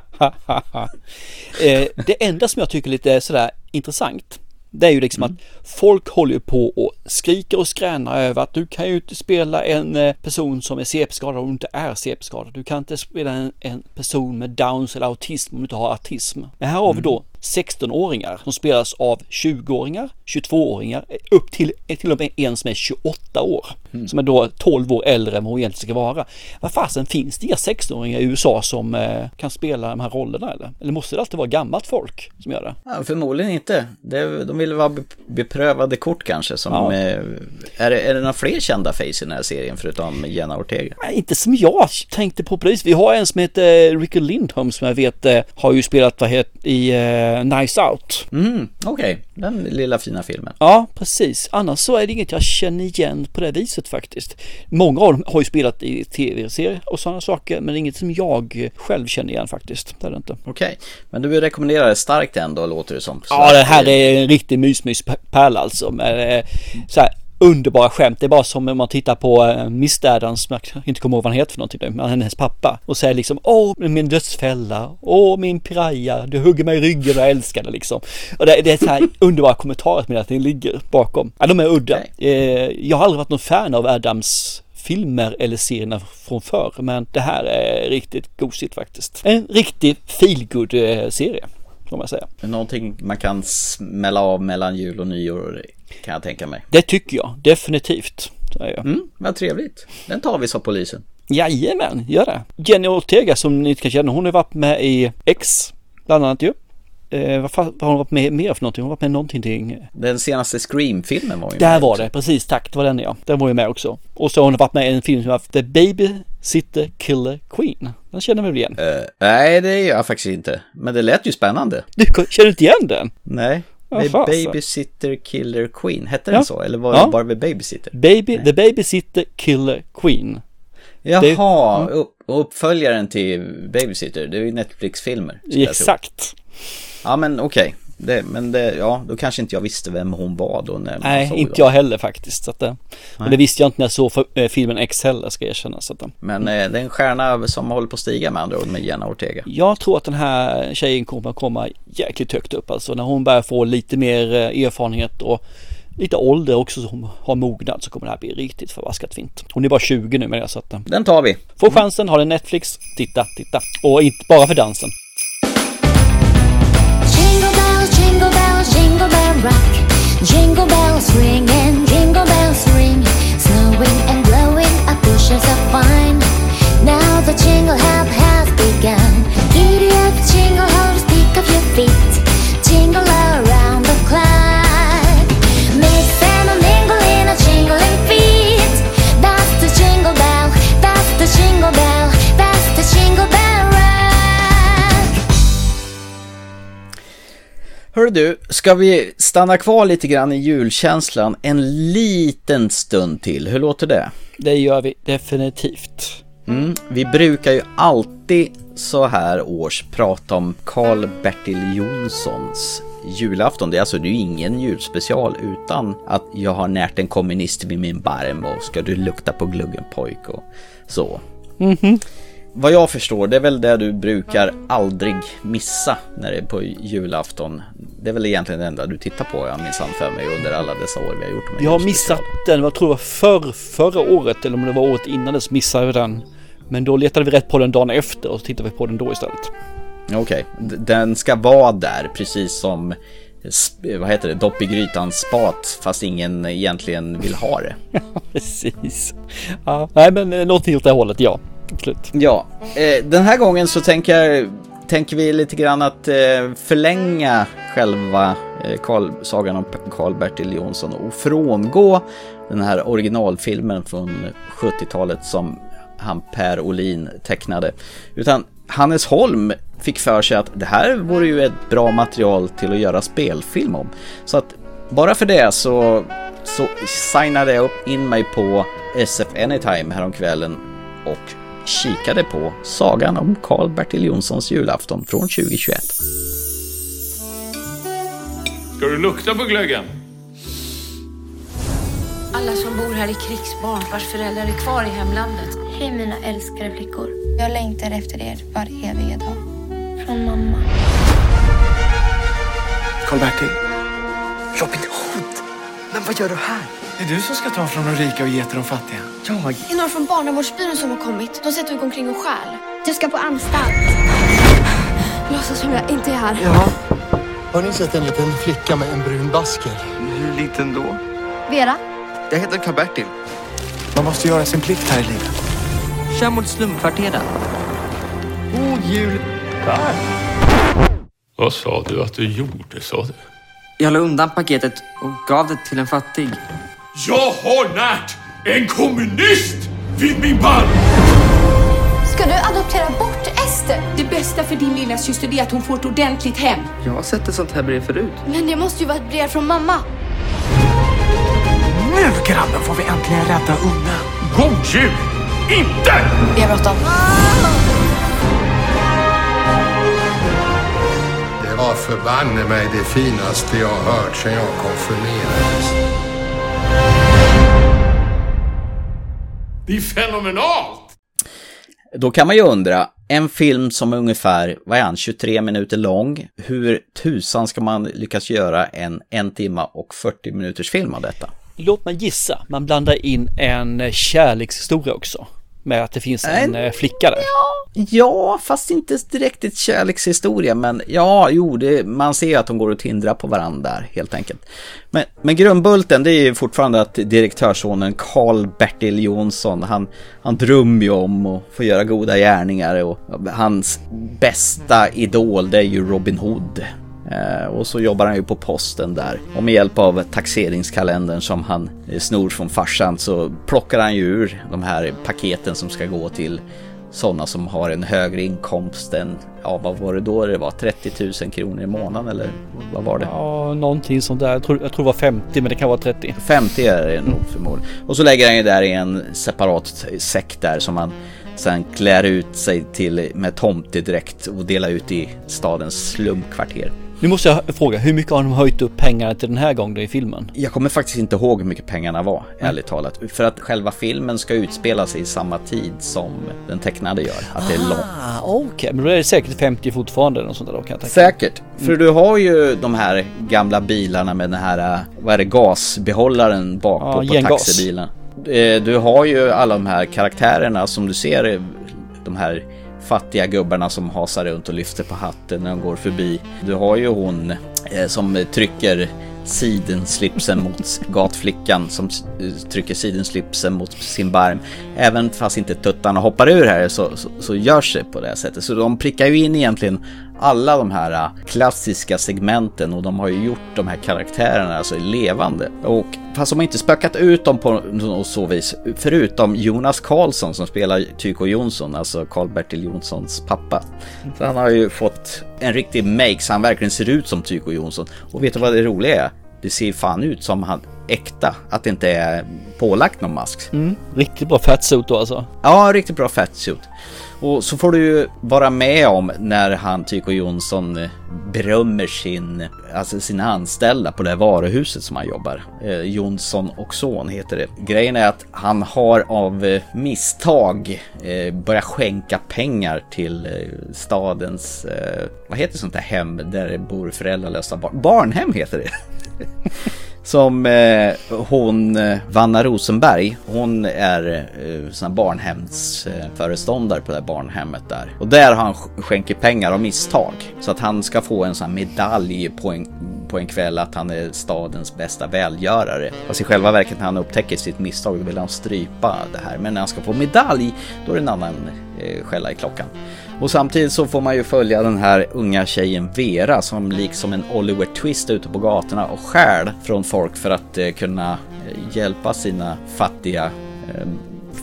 Eh, det enda som jag tycker lite sådär intressant det är ju liksom att folk håller ju på och skriker och skränar över att du kan ju inte spela en eh, person som är CP-skadad om du inte är CP-skadad. Du kan inte spela en, en person med downs eller autism om du inte har autism. Men här har vi då 16-åringar som spelas av 20-åringar, 22-åringar, upp till, till och med en som är 28 år. Som är då 12 år äldre än vad hon egentligen ska vara. Vad fasen finns det inga 16-åringar i USA som eh, kan spela de här rollerna eller? Eller måste det alltid vara gammalt folk som gör det? Ja, förmodligen inte. Det, de vill vara be- beprövade kort kanske. Som, Ja. eh, är, det, är det några fler kända face i den här serien förutom Jenna Ortega? Nej, inte som jag tänkte på precis. Vi har en som heter Ricky Lindholm som jag vet eh, har ju spelat vad heter, i eh, Nice Out. Mm, okej. Den lilla fina filmen. Ja, precis. Annars så är det inget jag känner igen på det viset faktiskt. Många av dem har ju spelat i tv-serier och sådana saker, men inget som jag själv känner igen faktiskt. Det är det inte. Okej. Men du rekommenderar det starkt ändå låter det som. Så Ja, det här är en riktig mysmyspärla alltså. Med, eh, så här, underbara skämt. Det är bara som om man tittar på eh, Daddans, som jag inte kommer ihåg vad han heter för någonting nu, men hennes pappa. Och säger liksom Åh, min dödsfälla. Åh, min piraya. Du hugger mig i ryggen och jag älskar det liksom. Och det, det är så här underbara kommentarer som hela tiden ligger bakom. Ja, de är udda. Eh, jag har aldrig varit någon fan av Adams filmer eller serierna från förr, men det här är riktigt gosigt faktiskt. En riktig feelgood eh, serie, får man säga. Någonting man kan smälla av mellan jul och nyår kan jag tänka mig. Det tycker jag definitivt. säger jag. Mm, vad trevligt. Den tar vi, sa polisen. Jajamän, gör det. Jenny Ortega som ni inte kan känna, hon har varit med i X bland annat ju. Eh, vad, har hon varit med mer för någonting? Hon har varit med någonting. Den senaste Scream-filmen var ju Där med var också. det, precis tack, det var den ja. Den var ju med också. Och så har hon varit med i en film som har haft The Baby Sitter Killer Queen. Den känner vi väl igen? Uh, nej, det gör jag faktiskt inte. Men det lät ju spännande. Du känner inte igen den? Nej. Ja, Babysitter Killer Queen, hette den så? Eller var Ja. det bara Babysitter? Baby, The Babysitter Killer Queen. Jaha, Det- upp, och uppföljaren till Babysitter, det är ju Netflix-filmer. Exakt. Ja men okej, det, men det, ja då kanske inte jag visste vem hon var då när man Nej, såg inte dem. jag heller faktiskt. Så att, eh, och det visste jag inte när jag såg för, eh, filmen X heller, ska jag erkänna. Så att, eh, Men eh, det är en stjärna som håller på att stiga med andra ord med Jenna Ortega. Jag tror att den här tjejen kommer att komma jäkligt högt upp alltså när hon börjar få lite mer eh, erfarenhet och lite ålder också som har mognat så kommer det här bli riktigt förbaskat fint. Hon är bara 20 nu med det så att eh, Den tar vi. Få chansen, har den Netflix, titta, titta. Och inte bara för dansen. Rock. Jingle bells ringing, jingle bells ring. Snowing and blowing up bushels of fun. Now the jingle hop has begun. Giddy up, jingle horse, pick up your feet. Hör du, ska vi stanna kvar lite grann i julkänslan en liten stund till? Hur låter det? Det gör vi definitivt. Mm, vi brukar ju alltid så här års prata om Karl-Bertil Jonssons julafton. Det är alltså det är ingen julspecial utan att jag har närt en kommunist vid min barm och ska du lukta på gluggen pojk och så. Mhm. Vad jag förstår, det är väl det du brukar aldrig missa när det är på julafton. Det är väl egentligen det enda du tittar på, jag minns han för mig, under alla dessa år vi har gjort de Jag har missat den, jag tror det var förr, förra året eller om det var året innan dess missade vi den. Men då letade vi rätt på den dagen efter och så tittade vi på den då istället. Okej, D- den ska vara där precis som vad heter det, dopp i grytan spat fast ingen egentligen vill ha det. Precis. Ja, nej men eh, någonting åt det hållet, ja. Absolut. Ja, eh, den här gången så tänker, tänker vi lite grann att eh, förlänga själva eh, sagan om Karl-Bertil Jonsson och frångå den här originalfilmen från 70-talet som han Per Olin tecknade. Utan Hannes Holm fick för sig att det här vore ju ett bra material till att göra spelfilm om. Så att bara för det så, så signade jag upp in mig på SF Anytime häromkvällen och kikade på sagan om Karl-Bertil Jonssons julafton från 2021. Ska du lukta på glöggen? Alla som bor här är krigsbarn vars föräldrar är kvar i hemlandet. Hej mina älskade flickor. Jag längtar efter er var eviga dag. Från mamma. Karl-Bertil. Robin Hood. Men vad gör du här? Det är du som ska ta från de rika och ge till de fattiga. Jag? Det är några från barnavårdsbyrån som har kommit. De sätter gå omkring och stjäl. Du ska på anstalt. Låtsas som jag inte är här. Ja. Har ni sett en liten flicka med en brun basker? Hur liten då? Vera? Jag heter Karl-Bertil. Man måste göra sin plikt här i livet. Kör mot slumkvarteren. God jul! Per! Vad sa du att du gjorde, sa du? Jag la undan paketet och gav det till en fattig. Jag har närt en kommunist vid min barm! Ska du adoptera bort Ester? Det bästa för din lilla syster är att hon får ett ordentligt hem. Jag har sett ett sånt här brev förut. Men det måste ju vara ett brev från mamma. Nu grabben får vi äntligen rädda unga. God jul! Inte! Vi har bråttom. Det var förbanne mig det finaste jag hört sedan jag konfirmerades. Det är fenomenalt! Då kan man ju undra, en film som är ungefär, vad är han, 23 minuter lång, hur tusan ska man lyckas göra en en timma och 40 minuters film av detta? Låt mig gissa, man blandar in en kärlekshistoria också. Med att det finns en eh, flicka där. Ja, fast inte direkt ett kärlekshistoria, men ja, jo, det, man ser att de går och tindrar på varandra där, helt enkelt. Men, men grundbulten, det är ju fortfarande att direktörssonen Karl-Bertil Jonsson, han, han drömmer ju om att få göra goda gärningar och hans bästa idol, det är ju Robin Hood. Eh, och så jobbar han ju på posten där. Och med hjälp av taxeringskalendern som han eh, snor från farsan så plockar han ju ur de här paketen som ska gå till sådana som har en högre inkomst än, ja vad var det då det var, 30 000 kronor i månaden eller vad var det? Ja, någonting sånt där. Jag tror, jag tror det var 50 men det kan vara 30. 50 är det nog förmodligen. Och så lägger han ju där i en separat säck där som han sen klär ut sig till med tomtedräkt och delar ut i stadens slumkvarter. Nu måste jag fråga, hur mycket har de höjt upp pengarna till den här gången i filmen? Jag kommer faktiskt inte ihåg hur mycket pengarna var, mm. ärligt talat. För att själva filmen ska utspela sig i samma tid som den tecknade gör. Att det är långt. Ah, Okej, okay. men då är det säkert 50 fortfarande eller sånt där då kan jag tänka. Säkert. Mm. För du har ju de här gamla bilarna med den här, vad är det, gasbehållaren bak på, ja, på taxibilen. Eh, du har ju alla de här karaktärerna som du ser, de här fattiga gubbarna som hasar runt och lyfter på hatten när de går förbi. Du har ju hon eh, som trycker sidenslipsen mot gatflickan som eh, trycker sidenslipsen mot sin barm. Även fast inte tuttarna hoppar ur här så, så, så görs det på det sättet. Så de prickar ju in egentligen alla de här äh, klassiska segmenten och de har ju gjort de här karaktärerna alltså levande. Och fast de har inte spökat ut dem på något så vis, förutom Jonas Karlsson som spelar Tycho Jonsson, alltså Karl-Bertil Jonssons pappa. Så han har ju fått en riktig make så han verkligen ser ut som Tycho Jonsson. Och vet du vad det roliga är? Det ser fan ut som han äkta, att det inte är pålagt någon mask. Mm, riktigt bra fatsuit då alltså? Ja, riktigt bra fatsuit. Och så får du ju vara med om när han, Tycho Jonsson, berömmer sin, alltså sina anställda på det här varuhuset som han jobbar. Eh, Jonsson och son heter det. Grejen är att han har av eh, misstag eh, börjat skänka pengar till eh, stadens, eh, vad heter sånt där hem där det bor föräldralösa barn? Barnhem heter det. som eh, hon, eh, Vanna Rosenberg, hon är eh, sån barnhemsföreståndare på det här barnhemmet där. Och där har han skänkt pengar av misstag. Så att han ska få en sån här medalj på en, på en kväll att han är stadens bästa välgörare. Fast i själva verket när han upptäcker sitt misstag vill han strypa det här. Men när han ska få medalj, då är det en annan eh, skälla i klockan. Och samtidigt så får man ju följa den här unga tjejen Vera som liksom en Oliver Twist ute på gatorna och stjäl från folk för att eh, kunna eh, hjälpa sina fattiga eh,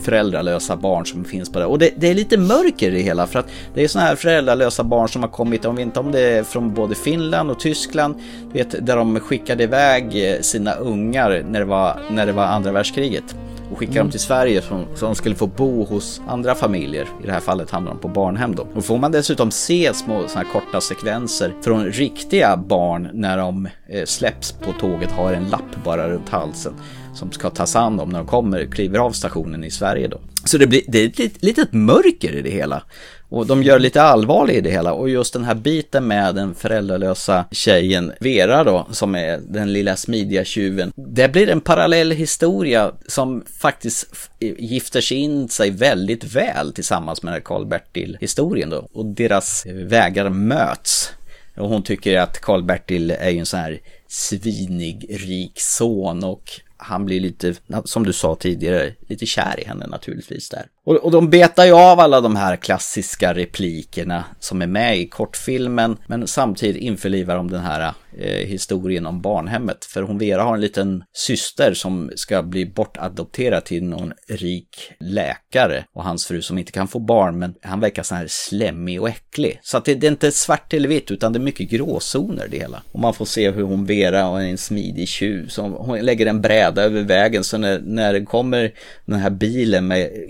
föräldralösa barn som finns på det. Och det, det, är lite mörker i det hela för att det är sådana här föräldralösa barn som har kommit, om vi inte om det är från både Finland och Tyskland, vet, där de skickade iväg eh, sina ungar när det var, när det var andra världskriget och skickar mm. dem till Sverige så, de skulle få bo hos andra familjer. I det här fallet hamnar de på barnhem då. Och får man dessutom se små sådana här korta sekvenser från riktiga barn när de eh, släpps på tåget har en lapp bara runt halsen som ska tas hand om när de kommer, kliver av stationen i Sverige då. Så det, blir, det är ett litet mörker i det hela. Och de gör lite allvarlig i det hela och just den här biten med den föräldralösa tjejen Vera då, som är den lilla smidiga tjuven. Det blir en parallell historia som faktiskt gifter sig in sig väldigt väl tillsammans med Karl-Bertil historien då. Och deras vägar möts. Och hon tycker att Karl-Bertil är ju en sån här svinig, rik son och han blir lite, som du sa tidigare, lite kär i henne naturligtvis där. Och, och de betar ju av alla de här klassiska replikerna som är med i kortfilmen, men samtidigt införlivar de den här eh, historien om barnhemmet. För hon Vera har en liten syster som ska bli bortadopterad till någon rik läkare och hans fru som inte kan få barn, men han verkar så här slemmig och äcklig. Så att det, det är inte svart eller vitt, utan det är mycket gråzoner det hela. Och man får se hur hon Vera och en smidig tjuv, som hon lägger en bräda över vägen, så när, när det kommer den här bilen med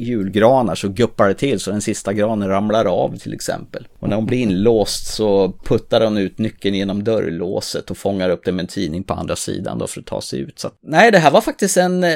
granar så guppar det till så den sista granen ramlar av till exempel. Och när hon blir inlåst så puttar hon ut nyckeln genom dörrlåset och fångar upp det med en tidning på andra sidan då för att ta sig ut. Så att, nej, det här var faktiskt en eh,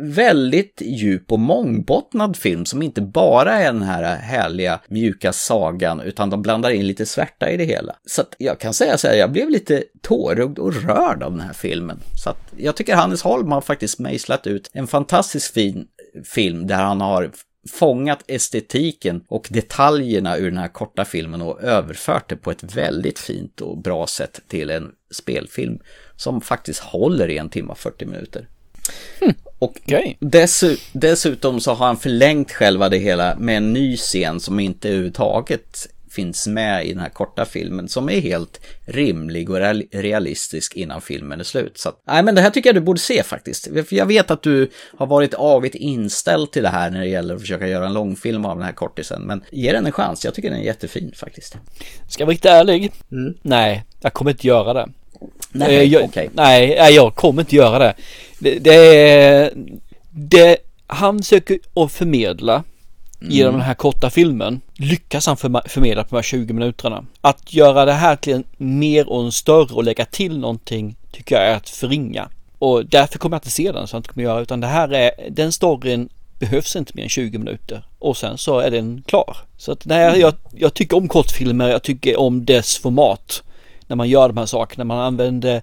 väldigt djup och mångbottnad film som inte bara är den här härliga mjuka sagan utan de blandar in lite svärta i det hela. Så att jag kan säga så här, jag blev lite tårögd och rörd av den här filmen. Så att jag tycker Hannes Holm har faktiskt mejslat ut en fantastiskt fin film där han har fångat estetiken och detaljerna ur den här korta filmen och överfört det på ett väldigt fint och bra sätt till en spelfilm som faktiskt håller i en timme och 40 minuter. Mm. Och dessutom så har han förlängt själva det hela med en ny scen som inte överhuvudtaget finns med i den här korta filmen som är helt rimlig och real- realistisk innan filmen är slut. Så att, nej men det här tycker jag du borde se faktiskt. Jag vet att du har varit avigt inställd till det här när det gäller att försöka göra en långfilm av den här kortisen. Men ge den en chans, jag tycker den är jättefin faktiskt. Ska jag vara riktigt ärlig? Nej, jag kommer inte göra det. Nej, Eh, jag, okej. nej, nej, jag kommer inte göra det. Det, det. Det han försöker att förmedla genom Mm. den här korta filmen lyckas han förmedla på de här 20 minuterna. Att göra det här till en mer och en större och lägga till någonting tycker jag är att förringa. Och därför kommer jag inte se den så jag inte kommer göra utan det här är den storyn behövs inte mer än 20 minuter och sen så är den klar. Så att nej, jag, jag tycker om kortfilmer, jag tycker om dess format när man gör de här sakerna. Man använder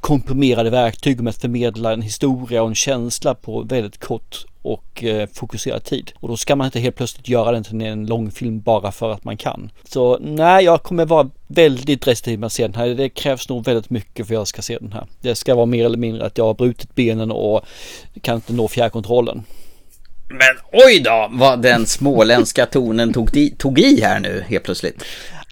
komprimerade verktyg med att förmedla en historia och en känsla på väldigt kort och eh, fokuserad tid. Och då ska man inte helt plötsligt göra den till en långfilm bara för att man kan. Så nej, jag kommer vara väldigt restriktiv med att se den här. Det krävs nog väldigt mycket för att jag ska se den här. Det ska vara mer eller mindre att jag har brutit benen och kan inte nå fjärrkontrollen. Men oj då, vad den småländska tonen tog, i- tog i här nu helt plötsligt.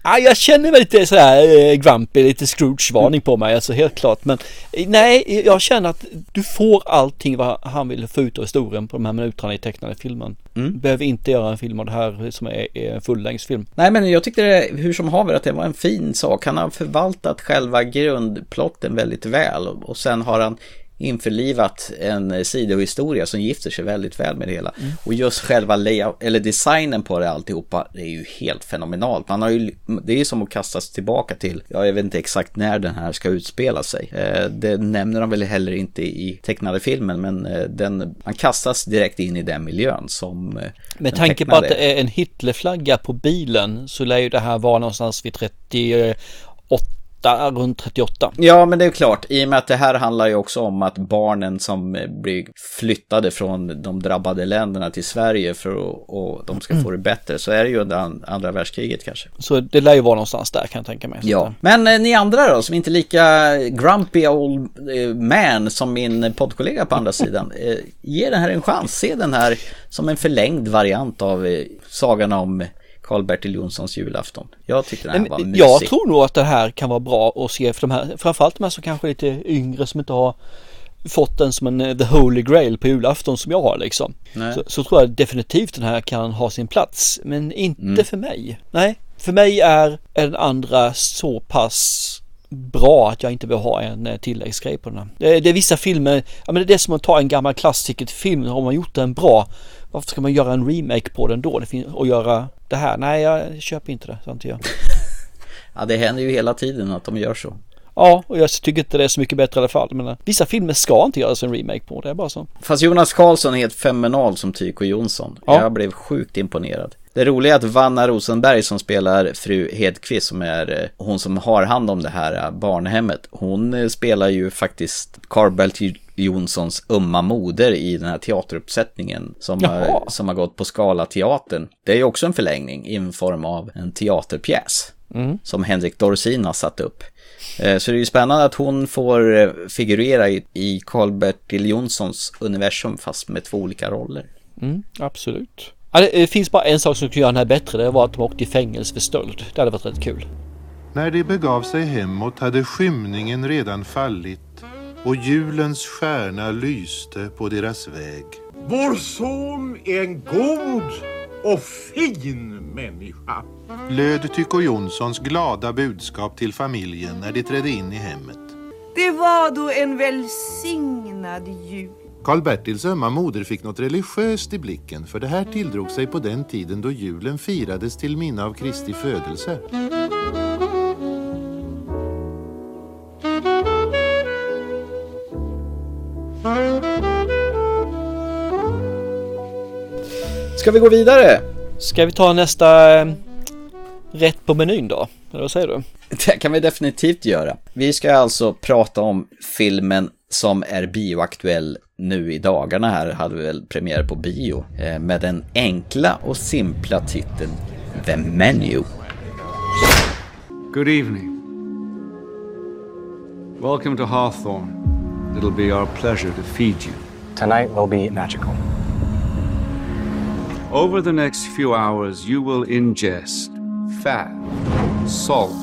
Ja, jag känner väl lite sådär eh, grumpy, lite Scrooge-varning på mig, alltså helt klart. Men eh, nej, jag känner att du får allting vad han vill få ut av historien på de här minuterna i tecknade filmen. Mm. Behöver inte göra en film av det här som är, är en fullängdsfilm. Nej, men jag tyckte det, hur som haver att det var en fin sak. Han har förvaltat själva grundplotten väldigt väl och sen har han införlivat en sidohistoria som gifter sig väldigt väl med det hela. Mm. Och just själva layout, eller designen på det alltihopa, det är ju helt fenomenalt. Man har ju, det är som att kastas tillbaka till, ja, jag vet inte exakt när den här ska utspela sig. Eh, det nämner de väl heller inte i tecknade filmen, men eh, den, man kastas direkt in i den miljön som eh, Med tanke på att det är en Hitlerflagga på bilen så lär ju det här vara någonstans vid 38, runt 38. Ja, men det är klart. I och med att det här handlar ju också om att barnen som eh, blir flyttade från de drabbade länderna till Sverige för att och de ska få det bättre så är det ju under an- andra världskriget kanske. Så det lär ju vara någonstans där kan jag tänka mig. Ja, att, men eh, ni andra då som inte är lika grumpy old eh, man som min poddkollega på andra sidan. Eh, ge den här en chans. Se den här som en förlängd variant av eh, sagan om Karl-Bertil Jonssons julafton. Jag tyckte den här var mysig. Jag tror nog att det här kan vara bra att se för de här, framförallt de här som kanske är lite yngre som inte har fått den som en eh, the holy grail på julafton som jag har liksom. Så, så tror jag definitivt den här kan ha sin plats, men inte Mm. för mig. Nej, för mig är den andra så pass bra att jag inte vill ha en eh, tilläggsgrej på den här. Det, är- det är vissa filmer, ja men det är det som att ta en gammal klassiker till film, har man gjort den bra, varför ska man göra en remake på den då? Det fin- och göra det här? Nej, jag köper inte det, så inte jag. Ja, det händer ju hela tiden att de gör så. Ja, och jag tycker inte det är så mycket bättre i alla fall. Men eh, vissa filmer ska inte göras en remake på, det är bara så. Fast Jonas Karlsson är helt fenomenal som Tyko Jonsson. Ja. Jag blev sjukt imponerad. Det roliga är att Vanna Rosenberg som spelar fru Hedqvist som är eh, hon som har hand om det här eh, barnhemmet. Hon spelar ju faktiskt Karl-Bertil Jonssons ömma moder i den här teateruppsättningen som har, som har gått på Skala teatern. Det är ju också en förlängning i en form av en teaterpjäs Mm. som Henrik Dorsin har satt upp. Eh, Så det är ju spännande att hon får eh, figurera i, Karl-Bertil Jonssons universum fast med två olika roller. Mm, absolut. Det, det finns bara en sak som skulle göra den här bättre, det var att de åkte i fängelse för stöld. Det hade varit rätt kul. När de begav sig hemåt hade skymningen redan fallit och julens stjärna lyste på deras väg. Vår son är en god och fin människa. Löd Tycho Jonssons glada budskap till familjen när de trädde in i hemmet. Det var då en välsignad jul. Karl-Bertils ömma moder fick något religiöst i blicken för det här tilldrog sig på den tiden då julen firades till minne av Kristi födelse. Ska vi gå vidare? Ska vi ta nästa eh, rätt på menyn då? Eller vad säger du? Det kan vi definitivt göra. Vi ska alltså prata om filmen som är bioaktuell nu i dagarna här, hade vi väl premiär på bio, eh, med den enkla och simpla titeln The Menu. Good evening. Welcome to Hawthorne. It'll be our pleasure to feed you. Tonight will be magical. Over the next few hours, you will ingest fat, salt,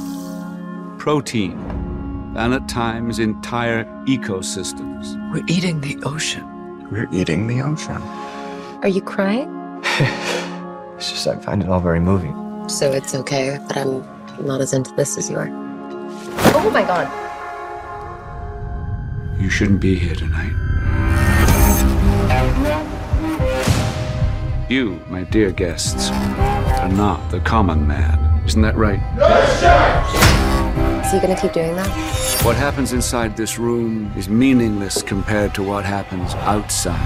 protein, and at times entire ecosystems. We're eating the ocean. We're eating the ocean. Are you crying? It's just I find it all very moving. So it's okay but I'm not as into this as you are. Oh my god. You shouldn't be here tonight. You, my dear guests, are not the common man. Isn't that right? Is he gonna keep doing that? What happens inside this room is meaningless compared to what happens outside.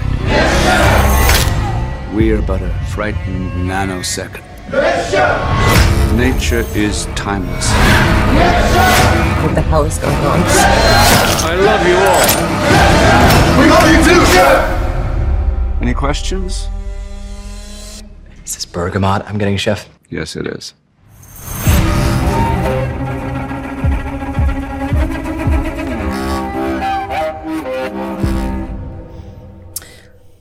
We are but a frightened nanosecond. Nature is timeless. What the hell is going on? I love you all. We love you too, Chef! Any questions? Is this bergamot I'm getting, Chef? Yes, it is.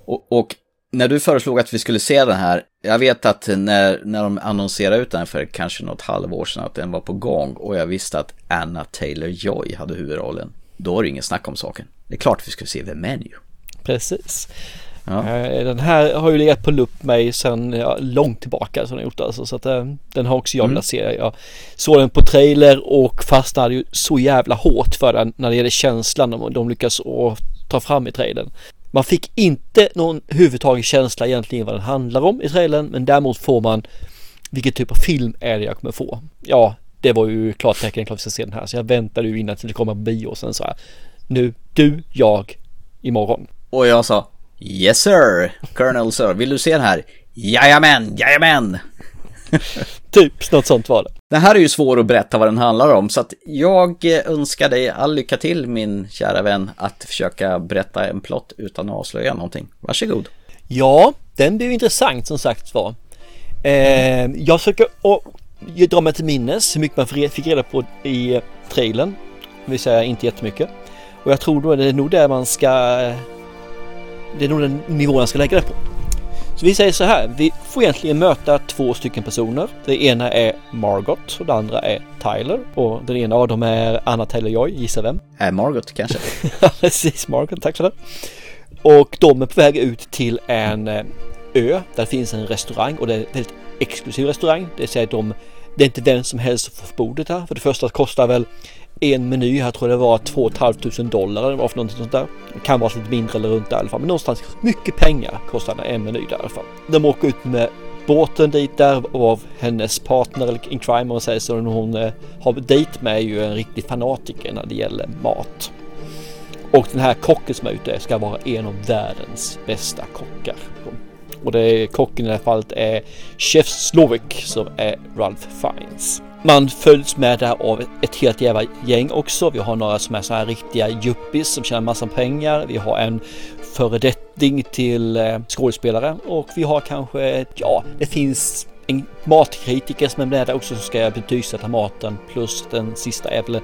Och, och när du föreslog att vi skulle se den här, jag vet att när, när de annonserade ut den för kanske något halvår sedan att den var på gång och jag visste att Anna Taylor-Joy hade huvudrollen. Då var det ingen snack om saken. Det är klart att vi skulle se The Menu. Precis. Ja. Eh, Den här har ju legat på lupp mig sedan ja, långt tillbaka som jag gjort alltså, så att eh, den har också jag Mm. velat se. Jag såg den på trailer och fastnade ju så jävla hårt för den när det gäller känslan de, de lyckas ta fram i trailern. Man fick inte någon huvudtagen känsla egentligen vad den handlar om i trailern men däremot får man vilken typ av film är det jag kommer få. Ja, det var ju klart tecken klart vi ska se den här så jag väntade ju innan till det kommer på bio och sen så här. Nu, du, jag, imorgon. Och jag sa Yes sir, Colonel sir, vill du se den här? Jajamän, jajamän! Typ, något sånt var det. Den här är ju svår att berätta vad den handlar om så att jag eh, önskar dig all lycka till min kära vän att försöka berätta en plott utan att avslöja någonting. Varsågod. Ja, den blev intressant som sagt var. Eh, jag försöker att dra mig till minnes hur mycket man fick reda på i trailern. Det vill säga inte jättemycket. Och jag tror då är det nog där man ska... Det är nog den nivån man ska lägga det på. Så vi säger så här, vi får egentligen möta två stycken personer. Det ena är Margot och det andra är Tyler. Och den ena av dem är Anna Taylor-Joy, gissa vem? Är Margot kanske? Precis Margot, tack så det. Och de är på väg ut till en eh, ö där finns en restaurang och det är en väldigt exklusiv restaurang. Det vill säga de, det är inte vem som helst som får bordet här. För det första kostar väl en meny, här tror jag det var 2 500 dollar eller vad för någonting sånt där. Det kan vara lite mindre eller runt där i alla fall. Men någonstans mycket pengar kostar en meny där i alla fall. De åker ut med båten dit där av hennes partner eller in crime om man säger så. Hon eh, har dejt med är ju en riktig fanatiker när det gäller mat. Och den här kocken som är ute ska vara en av världens bästa kockar. Och det är kocken i det här fallet är Chef Slovik som är Ralph Fiennes. Man följs med där av ett helt jävla gäng också. Vi har några som är så här riktiga yuppies som tjänar massa pengar. Vi har en föredetting till eh, skådespelare och vi har kanske, ja, det finns en matkritiker som är med där också som ska betygsätta maten plus den sista är väl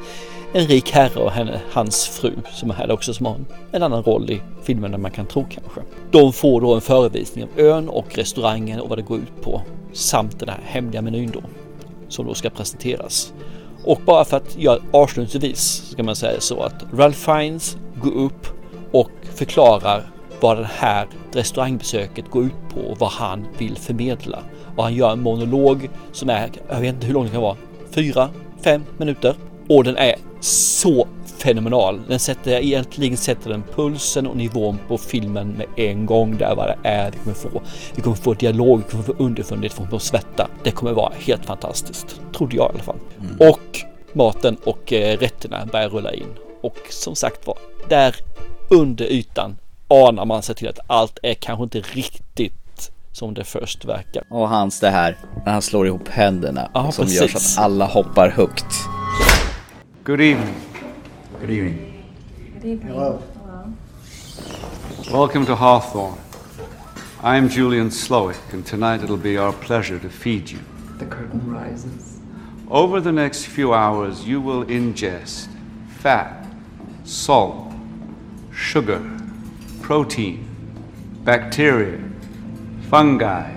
en rik herre och henne, hans fru som är här också som har en annan roll i filmen än man kan tro kanske. De får då en förevisning av ön och restaurangen och vad det går ut på samt den här hemliga menyn då som då ska presenteras. Och bara för att göra avslutningsvis ska man säga så att Ralph Fiennes går upp och förklarar vad det här restaurangbesöket går ut på och vad han vill förmedla. Och han gör en monolog som är, jag vet inte hur lång den kan vara, fyra, fem minuter. Och den är så fenomenal. Den sätter, egentligen sätter den pulsen och nivån på filmen med en gång där vad det är vi kommer få. Vi kommer få dialog, vi kommer få underfundighet, vi kommer få svetta. Det kommer vara helt fantastiskt. Trodde jag i alla fall. Och maten och eh, rätterna börjar rulla in. Och som sagt var, där under ytan anar man sig till att allt är kanske inte riktigt som det först verkar. Och hans det här, när han slår ihop händerna Ja, som gör så precis. att alla hoppar högt. Good evening. Good evening. good evening. Hello. Welcome to Hawthorne. I'm Julian Slowick, and tonight it'll be our pleasure to feed you. The curtain rises. Over the next few hours, you will ingest fat, salt, sugar, protein, bacteria, fungi,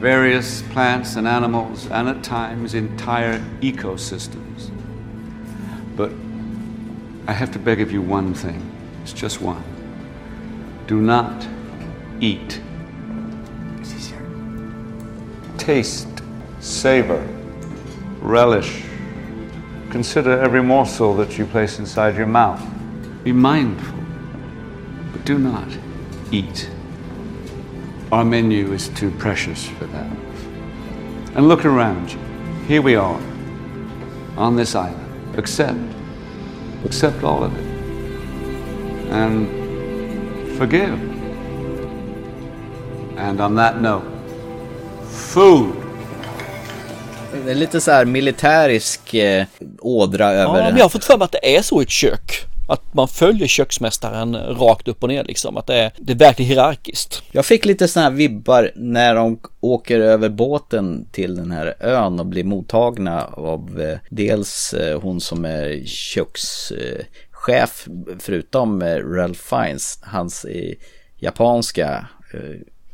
various plants and animals, and at times entire ecosystems. But I have to beg of you one thing. It's just one. Do not eat. Taste, savor, relish. Consider every morsel that you place inside your mouth. Be mindful, but do not eat. Our menu is too precious for that. And look around you. Here we are, on this island. Accept. Accept all of it. And forgive. And on that note, food. Det är lite så här militärisk eh, ådra över Ja, det. men jag har fått för mig att det är så i ett kök. Att man följer köksmästaren rakt upp och ner liksom. Att det är, det är verkligen hierarkiskt. Jag fick lite sådana här vibbar när de åker över båten till den här ön och blir mottagna av eh, dels eh, hon som är kökschef, förutom eh, Ralph Fiennes, hans japanska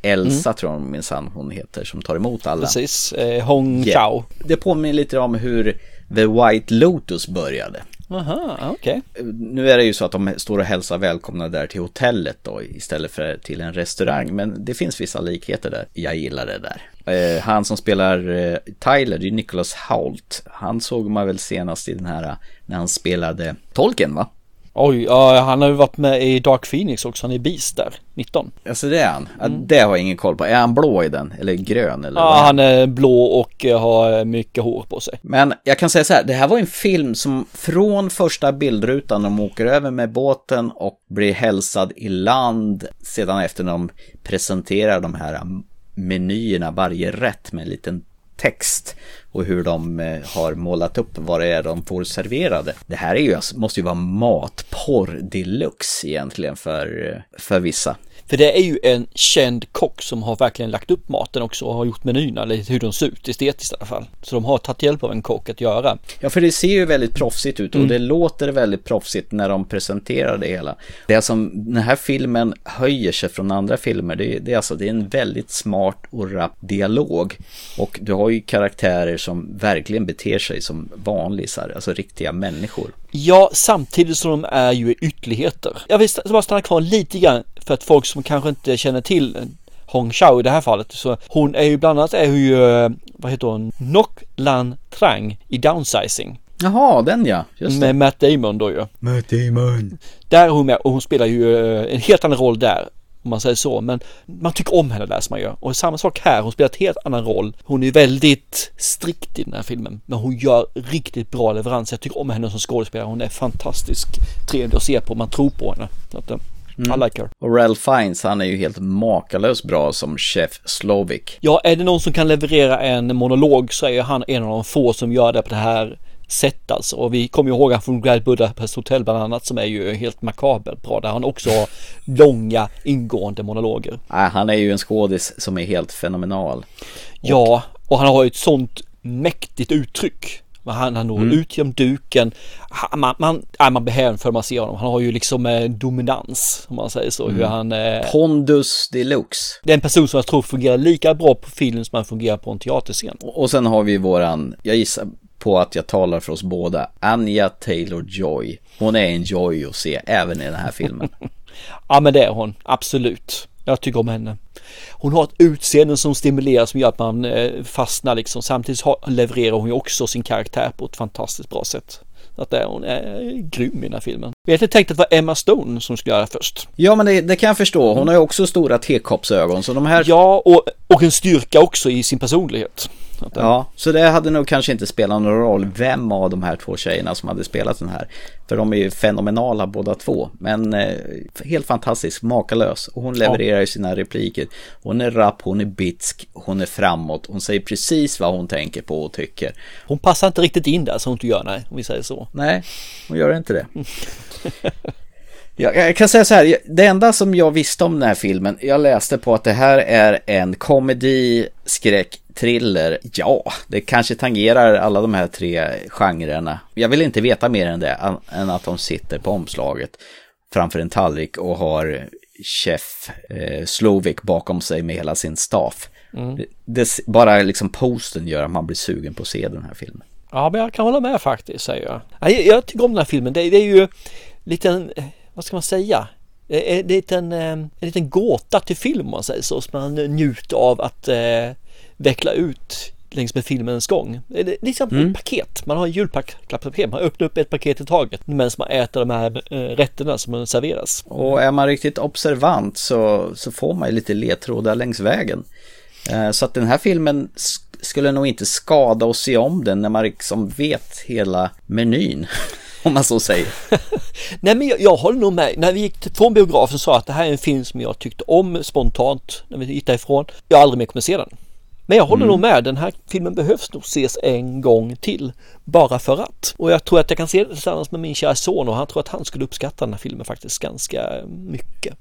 Elsa Mm. tror jag minsann hon heter som tar emot alla. Precis, eh, Hong Ja. Chao. Det påminner lite om hur The White Lotus började. Aha, okay. Nu är det ju så att de står och hälsar välkomna där till hotellet då istället för till en restaurang. Men det finns vissa likheter där. Jag gillar det där. Eh, han som spelar eh, Tyler, det är Nicholas Hoult. Han såg man väl senast i den här eh, när han spelade Tolkien va? Oj, ja, han har ju varit med i Dark Phoenix också. Han är Beast där, 19. Alltså det är han. Ja, Det har jag ingen koll på. Är han blå i den? Eller grön? Eller Ja, han är blå och har mycket hår på sig. Men jag kan säga så här, det här var en film som från första bildrutan, de åker över med båten och blir hälsad i land, sedan efter när de presenterar de här menyerna, varje rätt med en liten text och hur de eh, har målat upp vad det är de får serverade. Det här är ju, alltså, måste ju vara matporr deluxe egentligen för, eh, för vissa. För det är ju en känd kock som har verkligen lagt upp maten också och har gjort menyerna, eller hur de ser ut estetiskt i alla fall. Så de har tagit hjälp av en kock att göra. Ja, för det ser ju väldigt proffsigt ut och Mm. det låter väldigt proffsigt när de presenterar det hela. Det som den här filmen höjer sig från andra filmer, det är, det är alltså det är en väldigt smart och rapp dialog. Och du har ju karaktärer som verkligen beter sig som vanlisar, alltså riktiga människor. Ja, samtidigt som de är ju ytterligheter. Jag vill st- bara stanna kvar lite grann för att folk som kanske inte känner till Hong Chao i det här fallet. Så hon är ju bland annat är hon ju, eh, vad heter hon, Nok Lan Trang i Downsizing. Jaha, den ja, just det. Med Matt Damon då ju. Matt Damon. Där är hon med och hon spelar ju eh, en helt annan roll där. Om man säger så, men man tycker om henne där som man gör. Och samma sak här, hon spelar ett helt annan roll. Hon är väldigt strikt i den här filmen, men hon gör riktigt bra leverans. Jag tycker om henne som skådespelare. Hon är fantastisk, trevlig att se på, man tror på henne. Så eh, Mm. I like her. Och Ralph Fiennes, han är ju helt makalöst bra som chef Slovik. Ja, är det någon som kan leverera en monolog så är ju han en av de få som gör det på det här sättet alltså. Och vi kommer ju ihåg han från Grand Budapest Hotel bland annat som är ju helt makabert bra. Där han också har långa ingående monologer. Nej, han är ju en skådis som är helt fenomenal. Ja, och han har ju ett sånt mäktigt uttryck. Han, han når Mm. ut genom duken. Han, man, man, nej, man blir hänförd när man ser honom. Han har ju liksom eh, dominans, om man säger så. Hur Mm. han... Eh, Pondus deluxe. det är en person som jag tror fungerar lika bra på film som han fungerar på en teaterscen. Och sen har vi våran, jag gissar på att jag talar för oss båda, Anja Taylor-Joy. Hon är en joy att se även i den här filmen. Ja men det är hon, absolut. Jag tycker om henne. Hon har ett utseende som stimulerar som gör att man eh, fastnar liksom. Samtidigt levererar hon ju också sin karaktär på ett fantastiskt bra sätt. Att det, hon är grym i den här filmen. Jag hade tänkt att det var Emma Stone som skulle göra först. Ja, men det, det kan jag förstå. Hon har ju också stora tekoppsögon, så de här... Ja, och, och en styrka också i sin personlighet. Ja, så det hade nog kanske inte spelat någon roll vem av de här två tjejerna som hade spelat den här. För de är ju fenomenala båda två. Men eh, helt fantastisk, makalös. Och hon levererar ju sina repliker. Hon är rapp, hon är bitsk, hon är framåt. Hon säger precis vad hon tänker på och tycker. Hon passar inte riktigt in där, så hon inte gör, nej, om vi säger så. Nej, hon gör inte det. Jag, kan säga så här, det enda som jag visste om den här filmen, jag läste på att det här är en komedi, skräck, thriller. Ja, det kanske tangerar alla de här tre genrerna. Jag vill inte veta mer än det, än att de sitter på omslaget framför en tallrik och har chef eh, Slovik bakom sig med hela sin staff. Mm. Det, det, bara liksom posten gör att man blir sugen på att se den här filmen. Ja, men jag kan hålla med faktiskt, säger jag. Jag, jag tycker om den här filmen. Det, det är ju lite, vad ska man säga? Det är, det är en, en liten gåta till film om man säger så, som man njuter av att eh, veckla ut längs med filmens gång. Det är liksom mm. ett paket. Man har en julpaket. Man öppnar upp ett paket i taget medan man äter de här eh, rätterna som serveras. Och är man riktigt observant så, så får man ju lite ledtrådar längs vägen. Eh, så att den här filmen skulle nog inte skada att se om den när man liksom vet hela menyn. Om man så säger. Nej men jag, jag håller nog med. När vi gick från biografen sa att det här är en film som jag tyckte om spontant när vi gick därifrån. Jag aldrig mer kommer se den. Men jag håller mm. nog med, den här filmen behövs nog ses en gång till. Bara för att. Och jag tror att jag kan se det tillsammans med min kära son och han tror att han skulle uppskatta den här filmen faktiskt ganska mycket.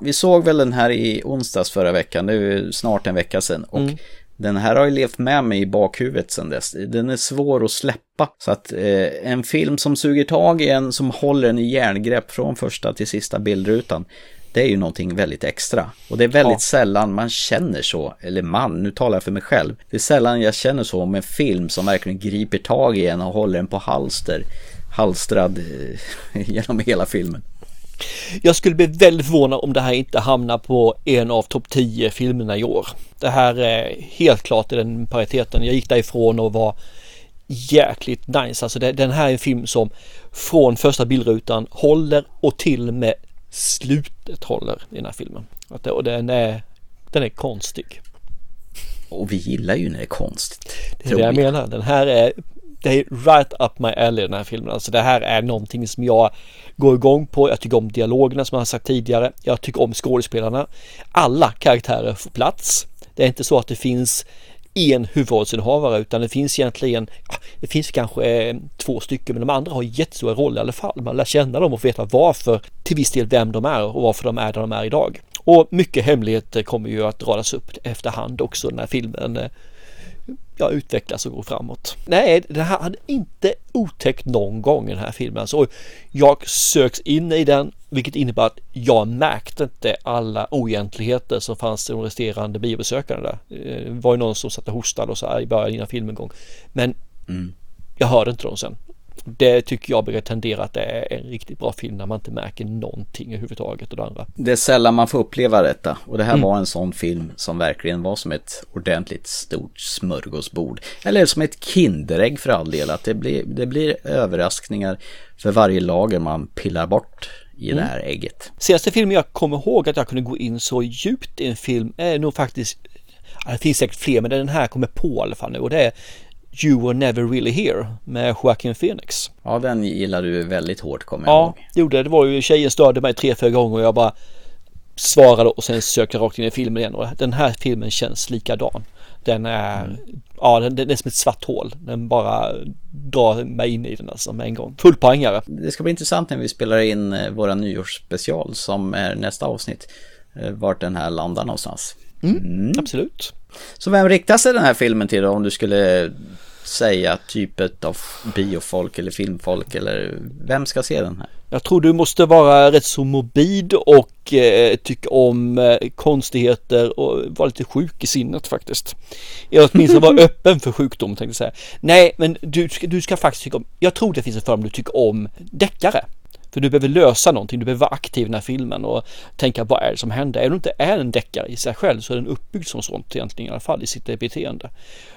Vi såg väl den här i onsdags förra veckan, det är snart en vecka sedan. Och mm. Den här har ju levt med mig i bakhuvudet sedan dess. Den är svår att släppa. Så att eh, en film som suger tag i en, som håller en i järngrepp från första till sista bildrutan. Det är ju någonting väldigt extra. Och det är väldigt ja. sällan man känner så, eller man, nu talar jag för mig själv. Det är sällan jag känner så om en film som verkligen griper tag i en och håller en på halster. Halstrad eh, genom hela filmen. Jag skulle bli väldigt förvånad om det här inte hamnar på en av topp 10 filmerna i år. Det här är helt klart i den pariteten. Jag gick därifrån och var jäkligt nice. Alltså det, den här är en film som från första bildrutan håller och till med slutet håller i den här filmen. och den är, den är konstig. Och vi gillar ju när det är konstigt. Det är det jag menar. Den här är det är right up my alley den här filmen. Alltså det här är någonting som jag går igång på. Jag tycker om dialogerna som jag har sagt tidigare. Jag tycker om skådespelarna. Alla karaktärer får plats. Det är inte så att det finns en huvudrollsinnehavare utan det finns egentligen, det finns kanske eh, två stycken men de andra har jättestora roller i alla fall. Man lär känna dem och veta varför, till viss del vem de är och varför de är där de är idag. Och mycket hemligheter kommer ju att radas upp efterhand också när filmen eh, ja, utvecklas och går framåt. Nej, det här hade inte otäckt någon gång i den här filmen. Alltså, jag söks in i den, vilket innebär att jag märkte inte alla oegentligheter som fanns i de resterande biobesökarna där. Eh, det var ju någon som satt och hostade och så här i början innan filmen gång. Men mm. jag hörde inte dem sen. Det tycker jag brukar tendera att det är en riktigt bra film när man inte märker någonting överhuvudtaget och det andra. Det är sällan man får uppleva detta och det här mm. var en sån film som verkligen var som ett ordentligt stort smörgåsbord. Eller som ett kinderägg för all del, att det blir, det blir överraskningar för varje lager man pillar bort i mm. det här ägget. Senaste filmen jag kommer ihåg att jag kunde gå in så djupt i en film är nog faktiskt det finns säkert fler men den här kommer på i alla fall nu och det är You were never really here med Joaquin Phoenix. Ja, den gillar du väldigt hårt kommer jag ja, ihåg. Ja, gjorde det. Det var ju tjejen störde mig tre, fyra gånger och jag bara svarade och sen sökte rakt in i filmen igen och den här filmen känns likadan. Den är, mm. ja den, den, är som ett svart hål. Den bara drar mig in i den alltså med en gång. Fullpoängare. Det ska bli intressant när vi spelar in eh, våra nyårsspecial som är nästa avsnitt. Eh, vart den här landar någonstans. Mm, mm. Absolut. Så vem riktar sig den här filmen till då om du skulle säga typet av biofolk eller filmfolk eller vem ska se den här? Jag tror du måste vara rätt så morbid och eh, tycka om eh, konstigheter och vara lite sjuk i sinnet faktiskt. Eller åtminstone vara öppen för sjukdom tänkte jag säga. Nej, men du, du ska faktiskt tycka om, jag tror det finns en form du tycker om deckare. För du behöver lösa någonting, du behöver vara aktiv i den här filmen och tänka vad är det som händer? Även om det inte är en deckare i sig själv så är den uppbyggd som sånt egentligen i alla fall i sitt beteende.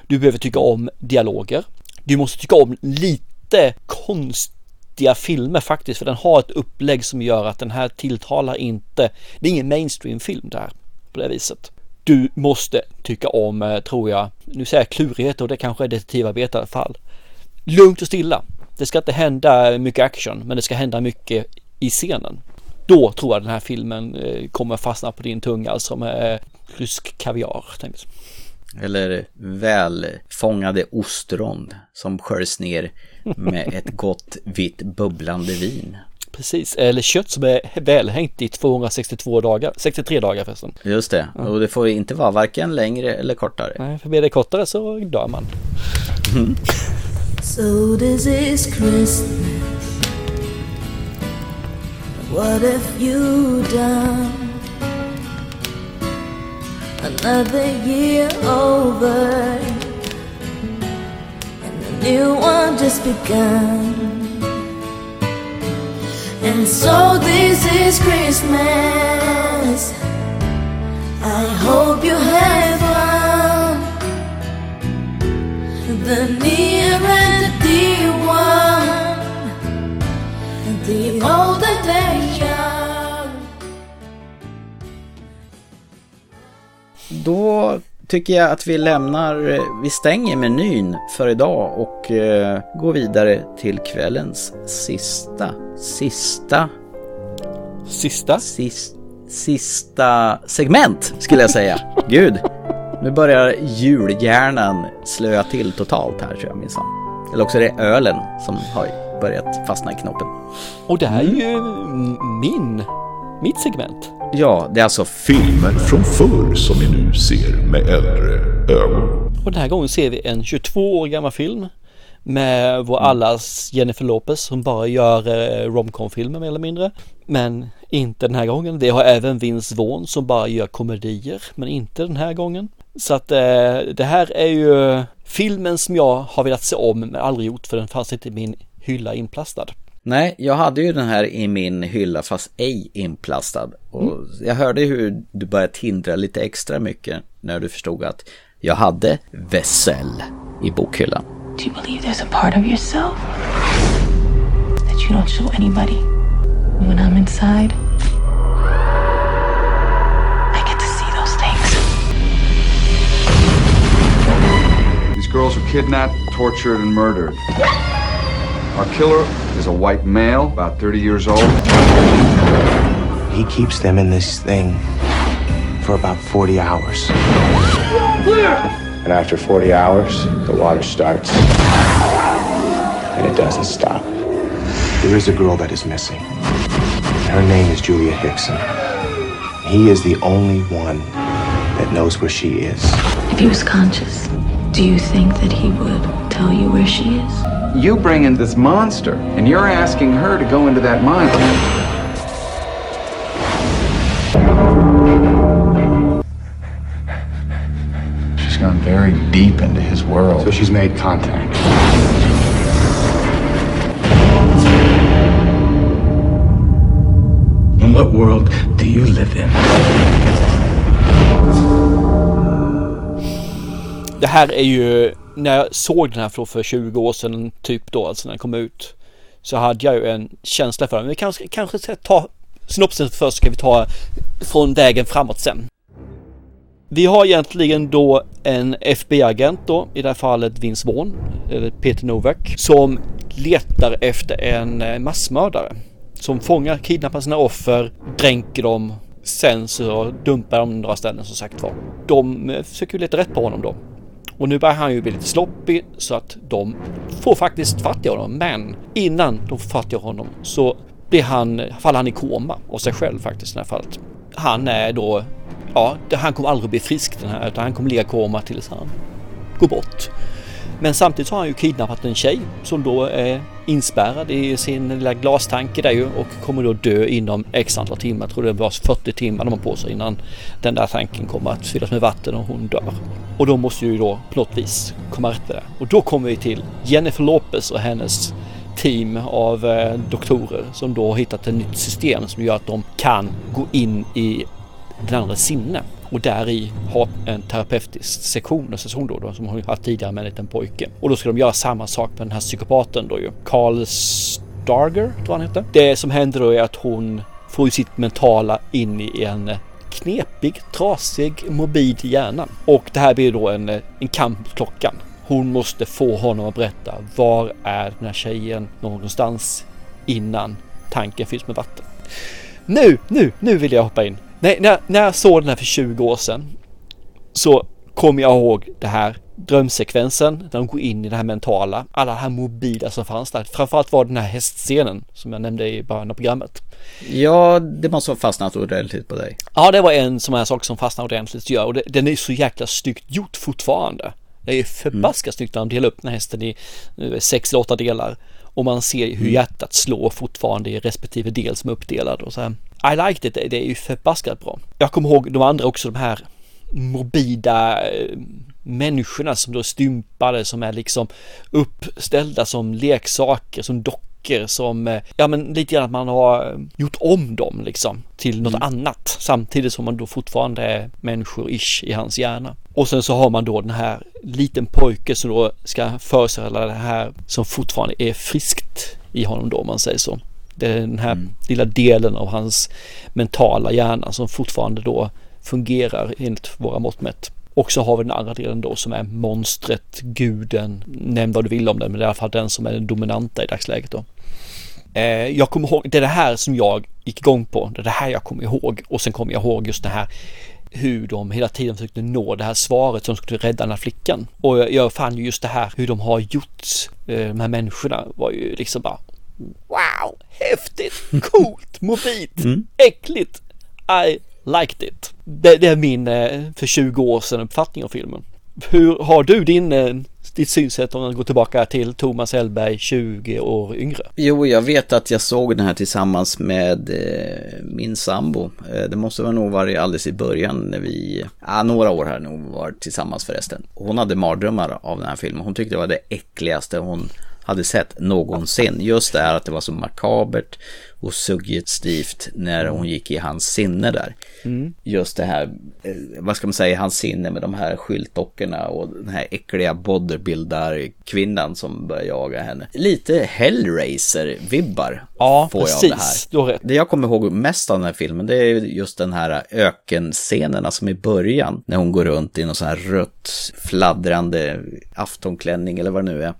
Du behöver tycka om dialoger. Du måste tycka om lite konstiga filmer faktiskt för den har ett upplägg som gör att den här tilltalar inte, det är ingen mainstream-film där på det viset. Du måste tycka om, eh, tror jag, nu säger jag klurigheter och det kanske är detektivarbete i alla fall. Lugnt och stilla. Det ska inte hända mycket action, men det ska hända mycket i scenen. Då tror jag den här filmen eh, kommer fastna på din tunga alltså med rysk kaviar. Tänkte. Eller välfångade ostron som skörs ner med ett gott vitt bubblande vin. Precis, eller kött som är välhängt i 262 dagar, 63 dagar förresten. Just det, och det får inte vara varken längre eller kortare. Nej, för blir det kortare så dör man. Mm. So this is Christmas. What have you done? Another year over, and a new one just begun. And so this is Christmas. I hope you have fun. The near and the dear one, the older they young. Då tycker jag att vi lämnar, vi stänger menyn för idag och eh, går vidare till kvällens sista, sista, sista, Sis, sista segment skulle jag säga. Gud, nu börjar julhjärnan slöa till totalt här tror jag minsann. Eller också är det ölen som har börjat fastna i knoppen. Och det här är ju min, mitt segment. Ja, det är alltså Filmer från förr som vi nu ser med äldre ögon. Och den här gången ser vi en 22 år gammal film med vår allas Jennifer Lopez som bara gör eh, romcom-filmer mer eller mindre. Men inte den här gången. Vi har även Vince Vaughn som bara gör komedier, men inte den här gången. Så att eh, det här är ju filmen som jag har velat se om men aldrig gjort för den fanns inte i min hylla inplastad. Nej, jag hade ju den här i min hylla fast ej inplastad. Och jag hörde hur du började tindra lite extra mycket när du förstod att jag hade Vessel i bokhyllan. Do you believe there's a part of yourself that you don't show anybody? When I'm inside, girls were kidnapped, tortured, and murdered. Our killer is a white male, about 30 years old. He keeps them in this thing for about 40 hours. And after 40 hours, the water starts. And it doesn't stop. There is a girl that is missing. Her name is Julia Hickson. He is the only one that knows where she is. If he was conscious, do you think that he would tell you where she is? You bring in this monster, and you're asking her to go into that mine. She's gone very deep into his world. So she's made contact. In what world do you live in? Det här är ju, när jag såg den här för, för 20 år sedan, typ då, alltså när den kom ut, så hade jag ju en känsla för den. Men vi kanske, kanske ska ta synopsen först, ska vi ta från vägen framåt sen. Vi har egentligen då en FBI-agent då, i det här fallet Vince Vaughn, eller Peter Novak, som letar efter en eh, massmördare. Som fångar, kidnappar sina offer, dränker dem, sen så dumpar de några ställen som sagt var. De eh, försöker ju leta rätt på honom då. Och nu börjar han ju bli lite sloppy så att de får faktiskt fatt i honom. Men innan de får fatt i honom så blir han, faller han i koma av sig själv faktiskt i det här fallet. Han är då, ja, han kommer aldrig bli frisk den här utan han kommer ligga i koma tills han går bort. Men samtidigt har han ju kidnappat en tjej som då är inspärrad i sin lilla glastanke där ju och kommer då dö inom x antal timmar. Jag tror det var 40 timmar de har på sig innan den där tanken kommer att fyllas med vatten och hon dör. Och då måste ju då på något vis komma rätt med det. Och då kommer vi till Jennifer Lopez och hennes team av eh, doktorer som då har hittat ett nytt system som gör att de kan gå in i den andra sinne och där i ha en terapeutisk sektion, en session då, då som hon haft tidigare med en liten pojke. Och då ska de göra samma sak med den här psykopaten då ju. Carl Starger, tror han heter. Det som händer då är att hon får ju sitt mentala in i en knepig, trasig, morbid hjärna. Och det här blir då en, en kamp mot klockan. Hon måste få honom att berätta var är den här tjejen någonstans innan tanken fylls med vatten. Nu, nu, nu vill jag hoppa in. Nej, när, när jag såg den här för 20 år sedan så kommer jag ihåg det här drömsekvensen när de går in i det här mentala, alla det här mobila som fanns där. Framförallt var den här hästscenen som jag nämnde i början av programmet. Ja, det måste ha fastnat ordentligt på dig. Ja, det var en sån här sak som fastnade ordentligt gör och det, den är så jäkla snyggt gjort fortfarande. Det är förbaskat snyggt när de delar upp den här hästen i sex eller åtta delar och man ser hur hjärtat slår fortfarande i respektive del som är uppdelad och så här. I liked it, det är ju förbaskat bra. Jag kommer ihåg de andra också, de här morbida eh, människorna som då är stympade, som är liksom uppställda som leksaker, som dockor, som, eh, ja men lite grann att man har eh, gjort om dem liksom till något annat samtidigt som man då fortfarande är människor-ish i hans hjärna. Och sen så har man då den här liten pojke som då ska föreställa det här som fortfarande är friskt i honom då om man säger så. Det är den här lilla delen av hans mentala hjärna som fortfarande då fungerar enligt våra mått mätt. Och så har vi den andra delen då som är monstret, guden, nämn vad du vill om den, men det är i alla fall den som är den dominanta i dagsläget då. Eh, jag kommer ihåg, det är det här som jag gick igång på, det är det här jag kommer ihåg och sen kommer jag ihåg just det här hur de hela tiden försökte nå det här svaret som skulle rädda den här flickan. Och jag, jag fann ju just det här hur de har gjort eh, de här människorna var ju liksom bara Wow, häftigt, coolt, mobilt, äckligt. I liked it. Det, det är min eh, för 20 år sedan uppfattning av filmen. Hur har du din, eh, ditt synsätt om man går tillbaka till Thomas Hellberg 20 år yngre? Jo, jag vet att jag såg den här tillsammans med eh, min sambo. Eh, det måste väl nog varit alldeles i början när vi, ja, några år här nog var tillsammans förresten. Hon hade mardrömmar av den här filmen. Hon tyckte det var det äckligaste hon hade sett någonsin. Just det här att det var så makabert och suggestivt när hon gick i hans sinne där. Mm. Just det här, eh, vad ska man säga, hans sinne med de här skyltdockorna och den här äckliga bodybuildar-kvinnan som börjar jaga henne. Lite Hellraiser-vibbar Ja, får jag av det här. Du har rätt. Det jag kommer ihåg mest av den här filmen det är just den här ökenscenerna som i början när hon går runt i någon sån här rött fladdrande aftonklänning eller vad det nu är.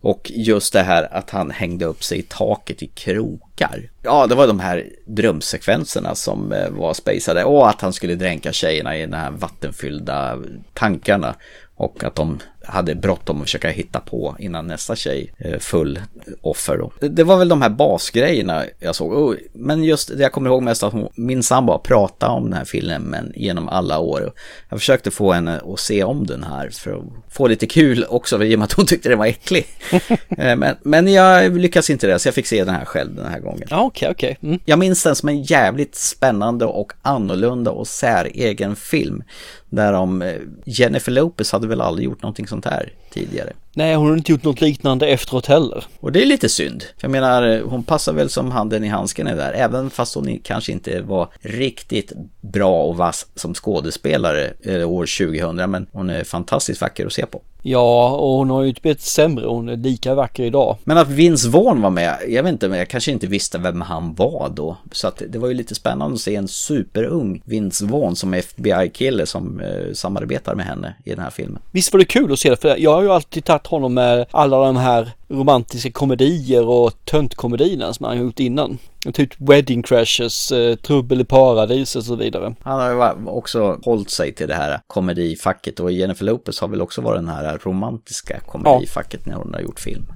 Och just det här att han hängde upp sig i taket i krokar. Ja, det var de här drömsekvenserna som eh, var spejsade. Och att han skulle dränka tjejerna i de här vattenfyllda tankarna. Och att de hade bråttom att försöka hitta på innan nästa tjej eh, full offer. Då. Det var väl de här basgrejerna jag såg. Men just det jag kommer ihåg mest att hon, min sambo har pratat om den här filmen genom alla år. Jag försökte få henne att se om den här för att få lite kul också i och med att hon tyckte den var äcklig. Eh, men, men jag lyckades inte det så jag fick se den här själv den här gången. Okej, okej. Mm. Jag minns den som en jävligt spännande och annorlunda och säregen film. Där om eh, Jennifer Lopez hade väl aldrig gjort någonting sånt här tidigare. Nej, hon har inte gjort något liknande efteråt heller. Och det är lite synd. Jag menar, hon passar väl som handen i handsken där. Även fast hon kanske inte var riktigt bra och vass som skådespelare eh, år 2000. Men hon är fantastiskt vacker att se på. Ja, och hon har ju inte blivit sämre. Hon är lika vacker idag. Men att Vince Vaughn var med, jag vet inte, men jag kanske inte visste vem han var då. Så att det var ju lite spännande att se en superung Vince Vaughn som FBI-kille som eh, samarbetar med henne i den här filmen. Visst var det kul att se det? För jag har ju alltid tagit honom med alla de här romantiska komedier och töntkomedierna som han har gjort innan. Typ Wedding Crashes, eh, Trubbel i paradiset och så vidare. Han har ju också hållit sig till det här komedifacket och Jennifer Lopez har väl också varit den här romantiska komedifacket när hon har gjort film.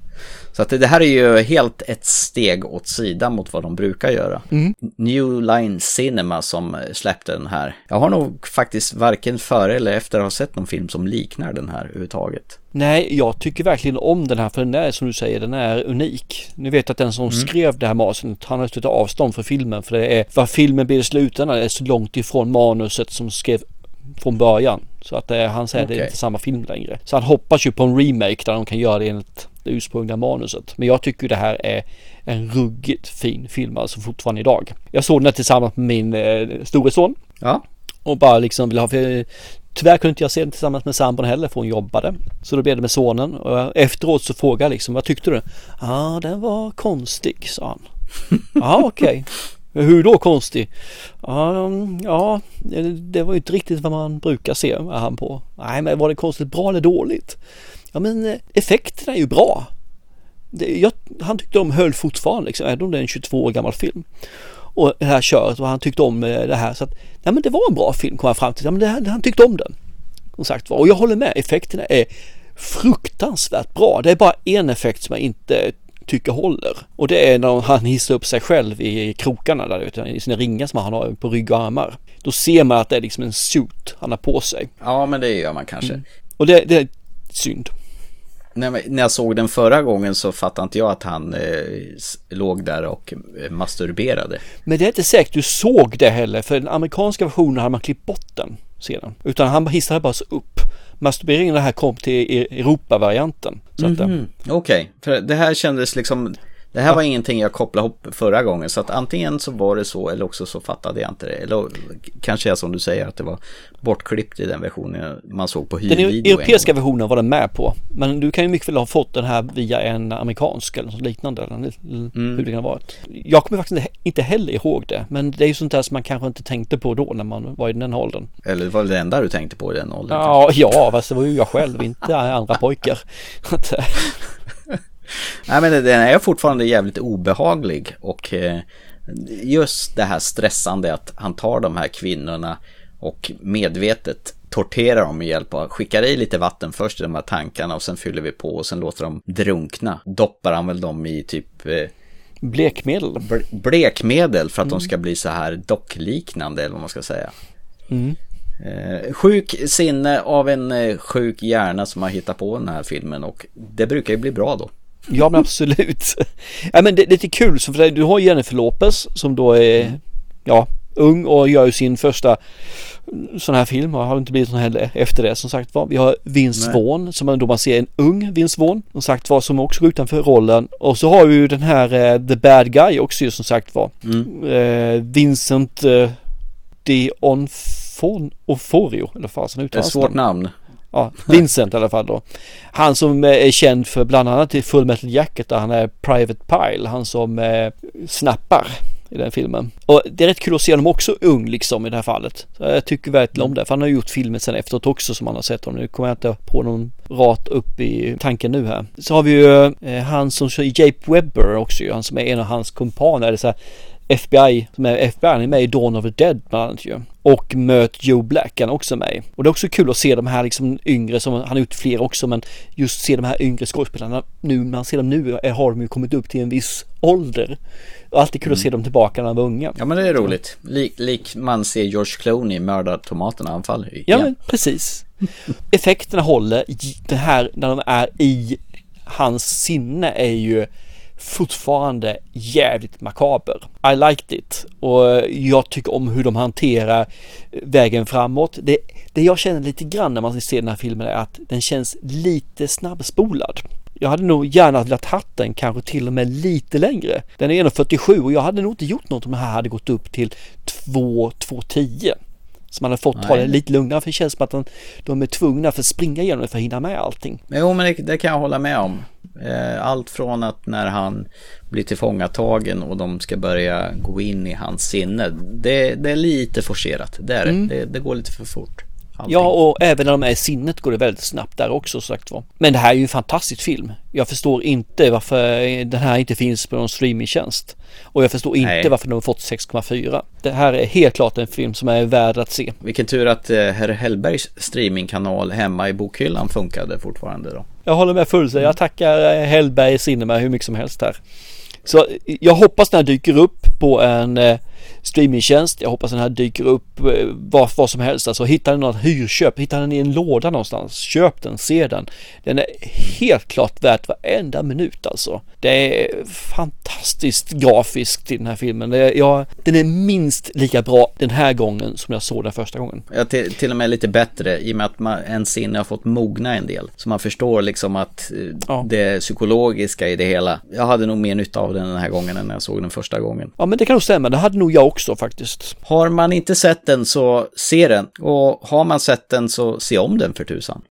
Så att det här är ju helt ett steg åt sidan mot vad de brukar göra. Mm. New Line Cinema som släppte den här. Jag har nog faktiskt varken före eller efter att ha sett någon film som liknar den här överhuvudtaget. Nej, jag tycker verkligen om den här för den är som du säger, den är unik. Ni vet att den som Mm. skrev det här manuset, han har tagit avstånd från filmen för det är vad filmen blir i slutändan är så långt ifrån manuset som skrev från början. Så att det, han säger att det är inte samma film längre. Så han hoppas ju på en remake där de kan göra det enligt det ursprungliga manuset. Men jag tycker det här är en ruggigt fin film alltså fortfarande idag. Jag såg den här tillsammans med min eh, store son. Ja. Och bara liksom vill ha, för tyvärr kunde inte jag se den tillsammans med sambon heller för hon jobbade. Så då blev det med sonen och efteråt så frågade jag liksom, vad tyckte du? Ja, den var konstig, sa han. Ja, okej. Hur då konstig? Ja, mm, ja, det- var ju inte riktigt vad man brukar se, han på. Nej, men var det konstigt bra eller dåligt? Ja, men eh, effekterna är ju bra. Det, jag, han tyckte de höll fortfarande, liksom, även om det är en 22 år gammal film. Och det här köret och han tyckte om eh, det här. Så att, nej men det var en bra film kom han fram till. Ja, men det, han tyckte om den. Som sagt var. Och jag håller med, effekterna är fruktansvärt bra. Det är bara en effekt som jag inte tycker håller. Och det är när han hissar upp sig själv i krokarna där ute, i sina ringar som han har på rygg och armar. Då ser man att det är liksom en suit han har på sig. Ja, men det gör man kanske. Och det, det är synd. När, jag såg den förra gången så fattade inte jag att han eh, låg där och eh, masturberade. Men det är inte säkert du såg det heller för den amerikanska versionen hade man klippt bort den. se den. Utan han hissade bara så upp. Masturberingen här kom till E- Europa-varianten. Eh, Mhm. Okej, för det här kändes liksom det här var ingenting jag kopplade ihop förra gången så att antingen så var det så eller också så fattade jag inte det. Eller kanske är som du säger att det var bortklippt i den versionen man såg på Den hyrvideo. en europeiska versionen var den med på. Men du kan ju mycket väl ha fått den här via en amerikansk eller något liknande. Eller Mm. hur det kan ha varit. Jag kommer faktiskt inte- heller ihåg det. Men det är ju sånt där som man kanske inte tänkte på då när man var i den åldern. Eller det var det enda du tänkte på i den åldern? Ja, ja, fast det var ju jag själv, inte andra pojkar. Nej men den är fortfarande jävligt obehaglig och eh, just det här stressande att han tar de här kvinnorna och medvetet torterar dem med hjälp av, skickar i lite vatten först i de här tankarna och sen fyller vi på och sen låter dem drunkna. Doppar han väl dem i typ eh, Blekmedel. bl- blekmedel för att de Mm. ska bli så här dockliknande eller vad man ska säga. mm. Eh, sjuk sinne av en eh, sjuk hjärna som har hittat på den här filmen och det brukar ju bli bra då. Ja men absolut. ja men det, det är lite kul, så för du har Jennifer Lopez som då är, ja, ung och gör ju sin första sån här film och har inte blivit någon heller efter det som sagt var. Vi har Vince. Vaughn som man då man ser en ung Vince Vaughn som sagt var som också går utanför rollen och så har vi ju den här eh, The Bad Guy också ju som sagt var. Mm. Eh, Vincent eh, Oforio eller vad fasen Det är uttalas svårt namn. Ja, Vincent i alla fall då. Han som eh, är känd för bland annat i Full Metal Jacket där han är Private Pile. Han som eh, snappar i den filmen. Och det är rätt kul att se honom också ung liksom i det här fallet. Så jag tycker verkligen om det. För han har gjort filmer sen efteråt också som man har sett honom. Nu kommer jag inte på någon rat upp i tanken nu här. Så har vi ju eh, han som kör Jape Webber också ju. Han som är en av hans kumpaner. Eller så här, FBI, som är FBI, han är med i Dawn of the Dead bland annat ju. Och Möt Joe Black han är också med. Och det är också kul att se de här liksom yngre, som han har gjort fler också, men just se de här yngre skådespelarna nu, när man ser dem nu har de ju kommit upp till en viss ålder. Och alltid kul att se dem tillbaka när de var unga. Ja men det är roligt. Lik, lik man ser George Clooney mörda tomaterna anfall. Ja, men precis. Effekterna håller. Det här när de är i hans sinne är ju fortfarande jävligt makaber. I liked it och jag tycker om hur de hanterar vägen framåt. Det, det jag känner lite grann när man ser den här filmen är att den känns lite snabbspolad. Jag hade nog gärna velat haft den kanske till och med lite längre. Den är 1.47 och jag hade nog inte gjort något om den här hade gått upp till 2, 2.10. Så man hade fått ta det lite lugnare för det känns som att de, de är tvungna för att springa igenom det för att hinna med allting. Jo men det, det kan jag hålla med om. Eh, Allt från att när han blir tillfångatagen och de ska börja gå in i hans sinne. Det, det är lite forcerat, det är. Mm. det. Det går lite för fort. Allting. Ja, och även när de är i sinnet går det väldigt snabbt där också sagt var. Men det här är ju en fantastisk film. Jag förstår inte varför den här inte finns på någon streamingtjänst. Och jag förstår inte Nej. varför de har fått 6,4. Det här är helt klart en film som är värd att se. Vilken tur att eh, herr Hellbergs streamingkanal hemma i bokhyllan funkade fortfarande då. Jag håller med fullständigt. Jag tackar eh, Hellberg Cinema hur mycket som helst här. Så jag hoppas den här dyker upp på en eh, streamingtjänst. Jag hoppas den här dyker upp eh, vad, vad som helst. Alltså hittar ni något hyrköp, hittar den i en låda någonstans, köp den, se den. Den är helt klart värt varenda minut alltså. Det är fantastiskt grafiskt i den här filmen. Det är, ja, den är minst lika bra den här gången som jag såg den första gången. Ja, till, till och med lite bättre i och med att man, en sinne har fått mogna en del. Så man förstår liksom att eh, det psykologiska i det hela. Jag hade nog mer nytta av den den här gången än när jag såg den första gången. Ja men det kan nog stämma, det hade nog jag också faktiskt. Har man inte sett den så se den. Och har man sett den så se om den för tusan.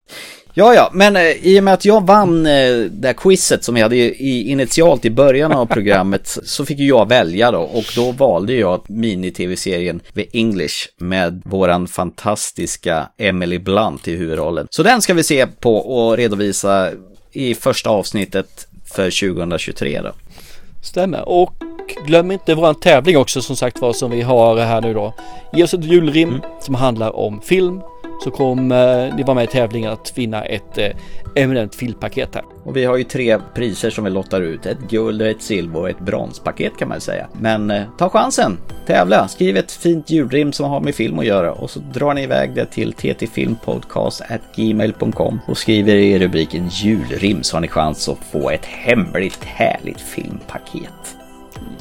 Ja, ja, men eh, i och med att jag vann eh, det här quizet som vi hade i, initialt i början av programmet så fick ju jag välja då och då valde jag mini-tv-serien The English med våran fantastiska Emily Blunt i huvudrollen. Så den ska vi se på och redovisa i första avsnittet för 2023 då. Stämmer. Och glöm inte våran tävling också som sagt var som vi har här nu då. Ge oss ett julrim som handlar om film. Så kommer eh, ni vara med i tävlingen att vinna ett eh, eminent filmpaket här. Och vi har ju tre priser som vi lottar ut. Ett guld, ett silver och ett bronspaket kan man säga. Men eh, ta chansen, tävla, skriv ett fint julrim som har med film att göra och så drar ni iväg det till ttfilmpodcast.gmail.com och skriver i rubriken julrim så har ni chans att få ett hemligt härligt filmpaket.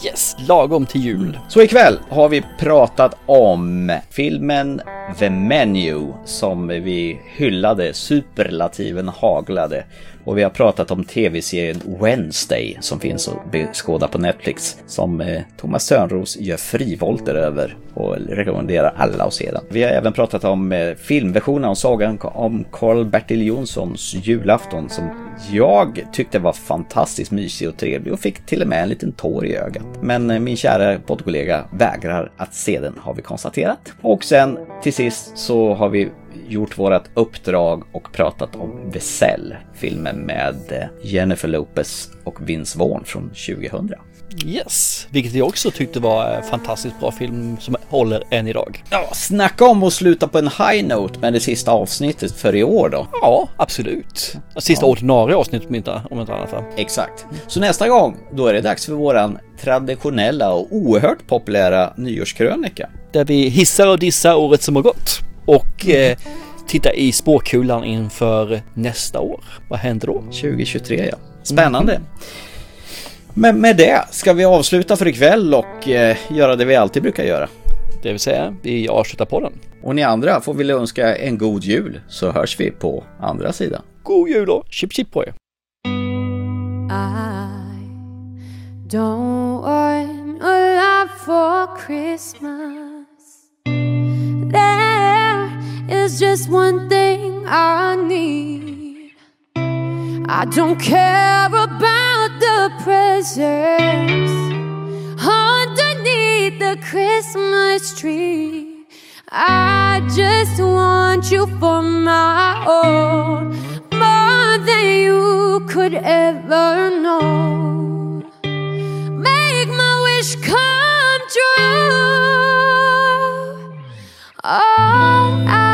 Yes, lagom till jul. Så ikväll har vi pratat om filmen The Menu som vi hyllade, superlativen haglade. Och vi har pratat om tv-serien Wednesday som finns att beskåda på Netflix som eh, Thomas Törnros gör frivolter över och rekommenderar alla att se den. Vi har även pratat om eh, filmversionen av sagan om Karl-Bertil Jonssons julafton som jag tyckte var fantastiskt mysig och trevlig och fick till och med en liten tår i ögat. Men eh, min kära poddkollega vägrar att se den har vi konstaterat. Och sen till sist så har vi gjort vårt uppdrag och pratat om Vesell, filmen med eh, Jennifer Lopez och Vince Vaughn från 2000. Yes, vilket jag också tyckte var en fantastiskt bra film som håller än idag. Ja, snacka om att sluta på en high note med det sista avsnittet för i år då. Ja, absolut. Sista ja. ordinarie avsnittet om inte, om inte annat. Exakt. Så nästa gång, då är det dags för våran traditionella och oerhört populära nyårskrönika. Där vi hissar och dissar året som har gått. Och eh, titta i spåkulan inför nästa år. Vad händer då? 2023 ja. Spännande. Mm. Men med det ska vi avsluta för ikväll och eh, göra det vi alltid brukar göra. Det vill säga, vi avslutar podden. Och ni andra får vi önska en god jul så hörs vi på andra sidan. God jul då! Chip chip på er! I don't want a lot for Christmas is just one thing I need I don't care about the presents underneath the Christmas tree. I just want you for my own, more than you could ever know. Make my wish come true. All I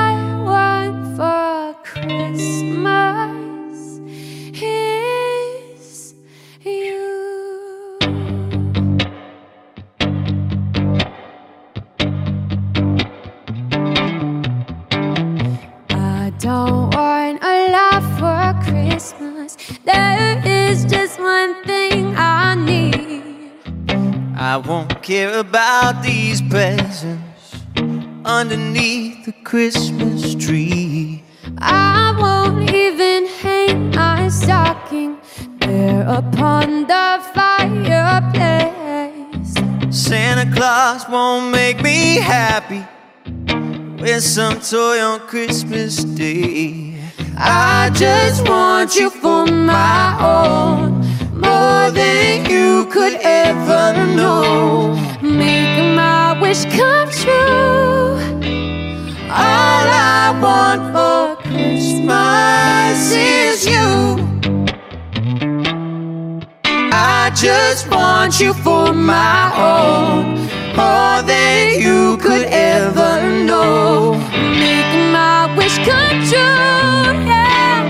Christmas. There is just one thing I need. I won't care about these presents underneath the Christmas tree. I won't even hang my stocking there upon the fireplace. Santa Claus won't make me happy with some toy on Christmas Day. I just want you for my own, more than you could ever know. Make my wish come true. All I want for Christmas is you. I just want you for my own, more than you could ever know wish true. Yeah.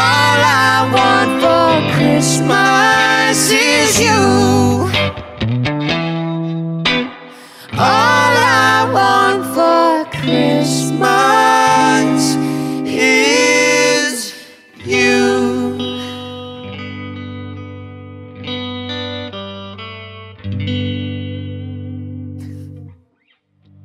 All I want for Christmas is you. All